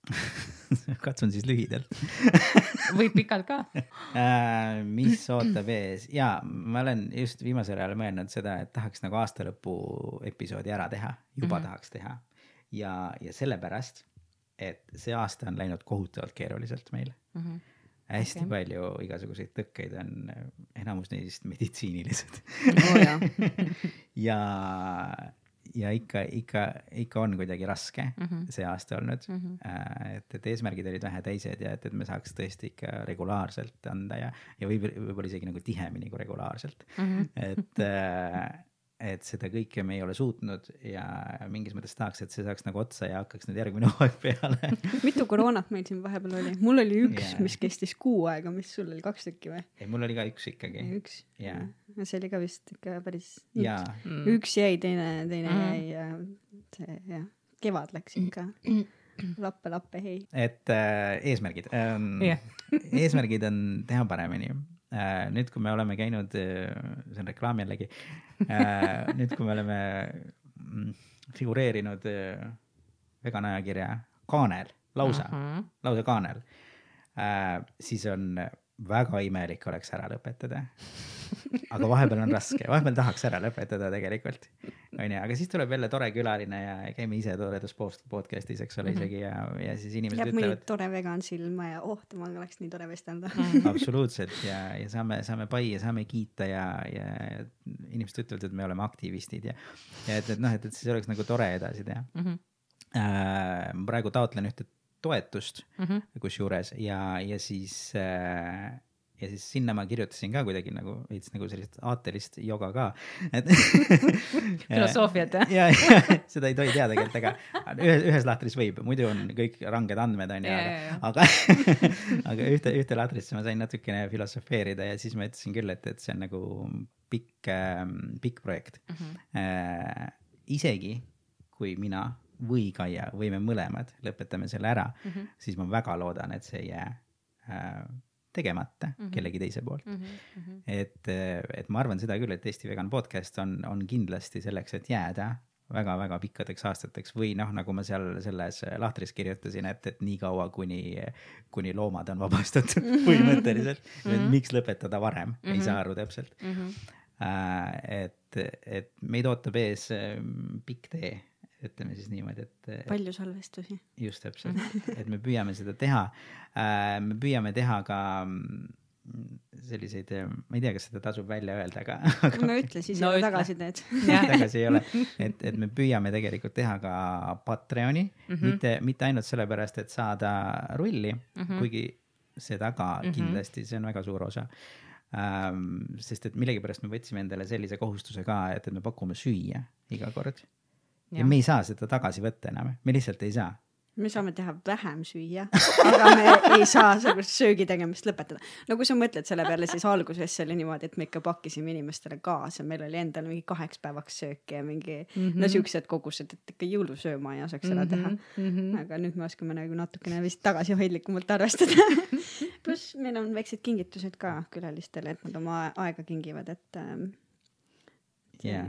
katsun siis lühidalt võib pikalt ka äh, mis ootab ees ja ma olen just viimasel ajal mõelnud seda, et tahaks nagu aastalõpu episoodi ära teha, juba mm -hmm. tahaks teha. ja, ja sellepärast, et see aasta on läinud kohutavalt keeruliselt meil mm. -hmm hästi okay. palju igasuguseid tõkkeid on, enamus neist meditsiinilised oh, ja, ja ikka, ikka, ikka on kuidagi raske mm -hmm. see aasta olnud mm. -hmm. et, et eesmärgid olid vähe teised ja et, et me saaks tõesti ikka regulaarselt anda ja, ja võib, võib-olla isegi nagu tihemini kui regulaarselt mm. -hmm. et äh, et seda kõike me ei ole suutnud ja mingis mõttes tahaks, et see saaks nagu otsa ja hakkaks nüüd järgmine hooaeg peale mitu koroonat meil siin vahepeal oli? mul oli üks yeah., mis kestis kuu aega, mis sul oli kaks tükki või? ei, mul oli ka üks ikkagi. üks yeah.? see oli ka vist ikka päris. Mm. üks jäi, teine, teine mm. jäi ja see jah, kevad läks ikka lappe, lappe, hei. et äh, eesmärgid ähm, yeah. eesmärgid on teha paremini nüüd, kui me oleme käinud, äh, see on reklaam jällegi, äh, nüüd, kui me oleme mm, figureerinud vegan ajakirja kaanel, lausa uh, -huh. lausa kaanel, siis on väga imelik oleks ära lõpetada. aga vahepeal on raske, vahepeal tahaks ära lõpetada tegelikult, onju, aga siis tuleb jälle tore külaline ja käime ise toredas podcast'is, eks ole, isegi ja, ja siis inimesed Jääb ütlevad. tore vegan silma ja oh, temaga oleks nii tore vestelda absoluutselt ja, ja saame, saame pai ja saame kiita ja, ja, ja inimesed ütlevad, et me oleme aktivistid ja, ja et, et noh, et, et siis oleks nagu tore edasi teha mm. -hmm. Äh, ma praegu taotlen ühte toetust mm -hmm. kusjuures ja, ja siis äh, ja siis sinna ma kirjutasin ka kuidagi nagu veits nagu sellist aatelist joga ka, et filosoofiat jah? ja, ja seda ei tohi teha tegelikult, aga ühes, ühes lahtris võib, muidu on kõik ranged andmed on ju, aga, aga, aga ühte, ühte lahtrisse ma sain natukene filosofeerida ja siis ma ütlesin küll, et, et see on nagu pikk, pikk projekt mm. -hmm. Äh, isegi kui mina või Kaia või me mõlemad lõpetame selle ära mm, -hmm. siis ma väga loodan, et see ei jää äh, tegemata mm -hmm. kellegi teise poolt mm. -hmm. et, et ma arvan seda küll, et Eesti Vegan Podcast on, on kindlasti selleks, et jääda väga-väga pikkadeks aastateks või noh, nagu ma seal selles lahtris kirjutasin, et, et nii kaua, kuni, kuni loomad on vabastatud põhimõtteliselt mm, -hmm. miks lõpetada varem mm, -hmm. ei saa aru täpselt mm. -hmm. et, et meid ootab ees pikk tee ütleme siis niimoodi, et. palju salvestusi. just täpselt, et me püüame seda teha. Äh, me püüame teha ka mm, selliseid, ma ei tea, kas seda tasub välja öelda, aga, aga.... no ütle siis no, tagasisidet tagasi ei ole, et, et me püüame tegelikult teha ka Patreoni mm, -hmm. mitte, mitte ainult sellepärast, et saada rulli mm, -hmm. kuigi seda ka mm -hmm. kindlasti, see on väga suur osa ähm,. sest et millegipärast me võtsime endale sellise kohustuse ka, et, et me pakume süüa iga kord ja me ei saa seda tagasi võtta enam, me lihtsalt ei saa me saame teha vähem süüa, aga me ei saa sellist söögi tegemist lõpetada. no kui sa mõtled selle peale, siis alguses see oli niimoodi, et me ikka pakkisime inimestele kaasa, meil oli endal mingi kaheks päevaks sööki ja mingi mm -hmm. no siuksed kogused, et ikka jõulusööma ei osaks ära teha mm. -hmm. aga nüüd me oskame nagu natukene vist tagasihoidlikumalt arvestada pluss meil on väiksed kingitused ka külalistele, et nad oma aega kingivad, et ähm, yeah.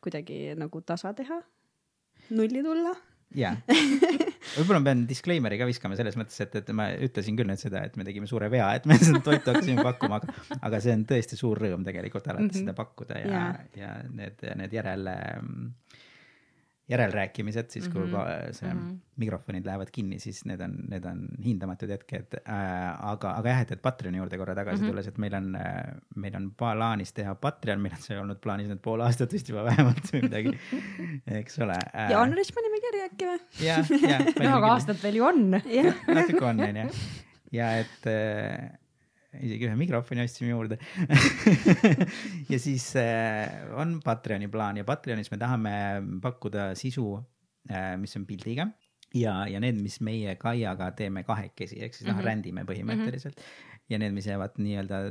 kuidagi nagu tasa teha nulli tulla. jaa, võib-olla ma pean disclaimer'i ka viskama selles mõttes, et, et ma ütlesin küll nüüd seda, et me tegime suure vea, et me seda toitu hakkasime pakkuma, aga, aga see on tõesti suur rõõm tegelikult alati mm -hmm. seda pakkuda ja, ja need, need järel ähm, järelrääkimised, siis kui mm -hmm. see mm -hmm. mikrofonid lähevad kinni, siis need on, need on hindamatud hetked äh,. aga, aga jah, et, et Patreoni juurde korra tagasi mm -hmm. tulles, et meil on, äh, meil on plaanis teha Patreon, meil on see olnud plaanis nüüd pool aastat vist juba vähemalt või midagi, eks ole äh,. jaanuaris panime kirja äkki või? jah, jah. no aga aastat veel ju on. natuke on, onju. ja et äh, isegi ühe mikrofoni ostsime juurde ja siis äh, on Patreoni plaan ja Patreonis me tahame pakkuda sisu äh,, mis on pildiga ja, ja need, mis meie Kaiaga teeme kahekesi, ehk siis mm -hmm. noh, rändime põhimõtteliselt mm -hmm. ja need, mis jäävad nii-öelda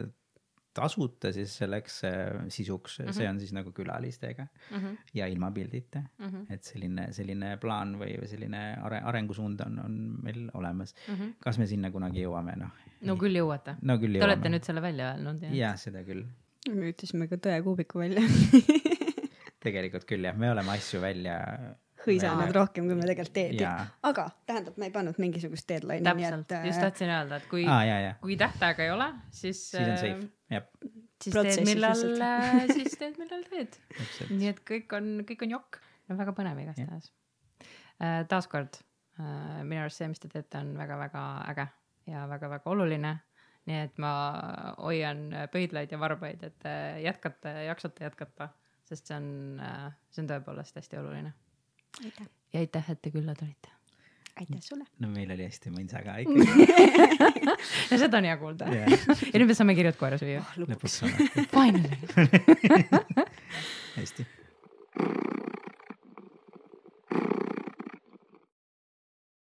tasuta siis selleks äh, sisuks mm, -hmm. see on siis nagu külalistega mm -hmm. ja ilma pildita mm. -hmm. et selline, selline plaan või, või selline are, arengusuund on, on meil olemas mm. -hmm. kas me sinna kunagi jõuame, noh. No küll jõuate no,. Te jõuame. olete nüüd selle välja öelnud, jah? jah, seda küll. me ütlesime ka tõekuubiku välja tegelikult küll jah, me oleme asju välja hõisanud rohkem, kui me tegelikult teed. aga tähendab, me ei pannud mingisugust deadline'i. täpselt, just äh, tahtsin öelda, et kui ah,, kui tähtaega ei ole, siis. siis on safe, äh, jah. siis teed, millal, siis teed, millal teed. nii et kõik on, kõik on jokk. no väga põnev igastahes. Äh, taaskord minu arust see, mis te teete, on väga-väga äge ja väga-väga oluline nii et ma hoian pöidlaid ja varbaid, et jätkate, jaksate jätkata, sest see on, see on tõepoolest hästi oluline aitäh. ja aitäh, et te külla tulite. aitäh sulle. no meil oli hästi mõnsa ka ikkagi no seda on hea kuulda yeah. ja nüüd me saame kirjad koera süüa oh,. lõpuks. Finally hästi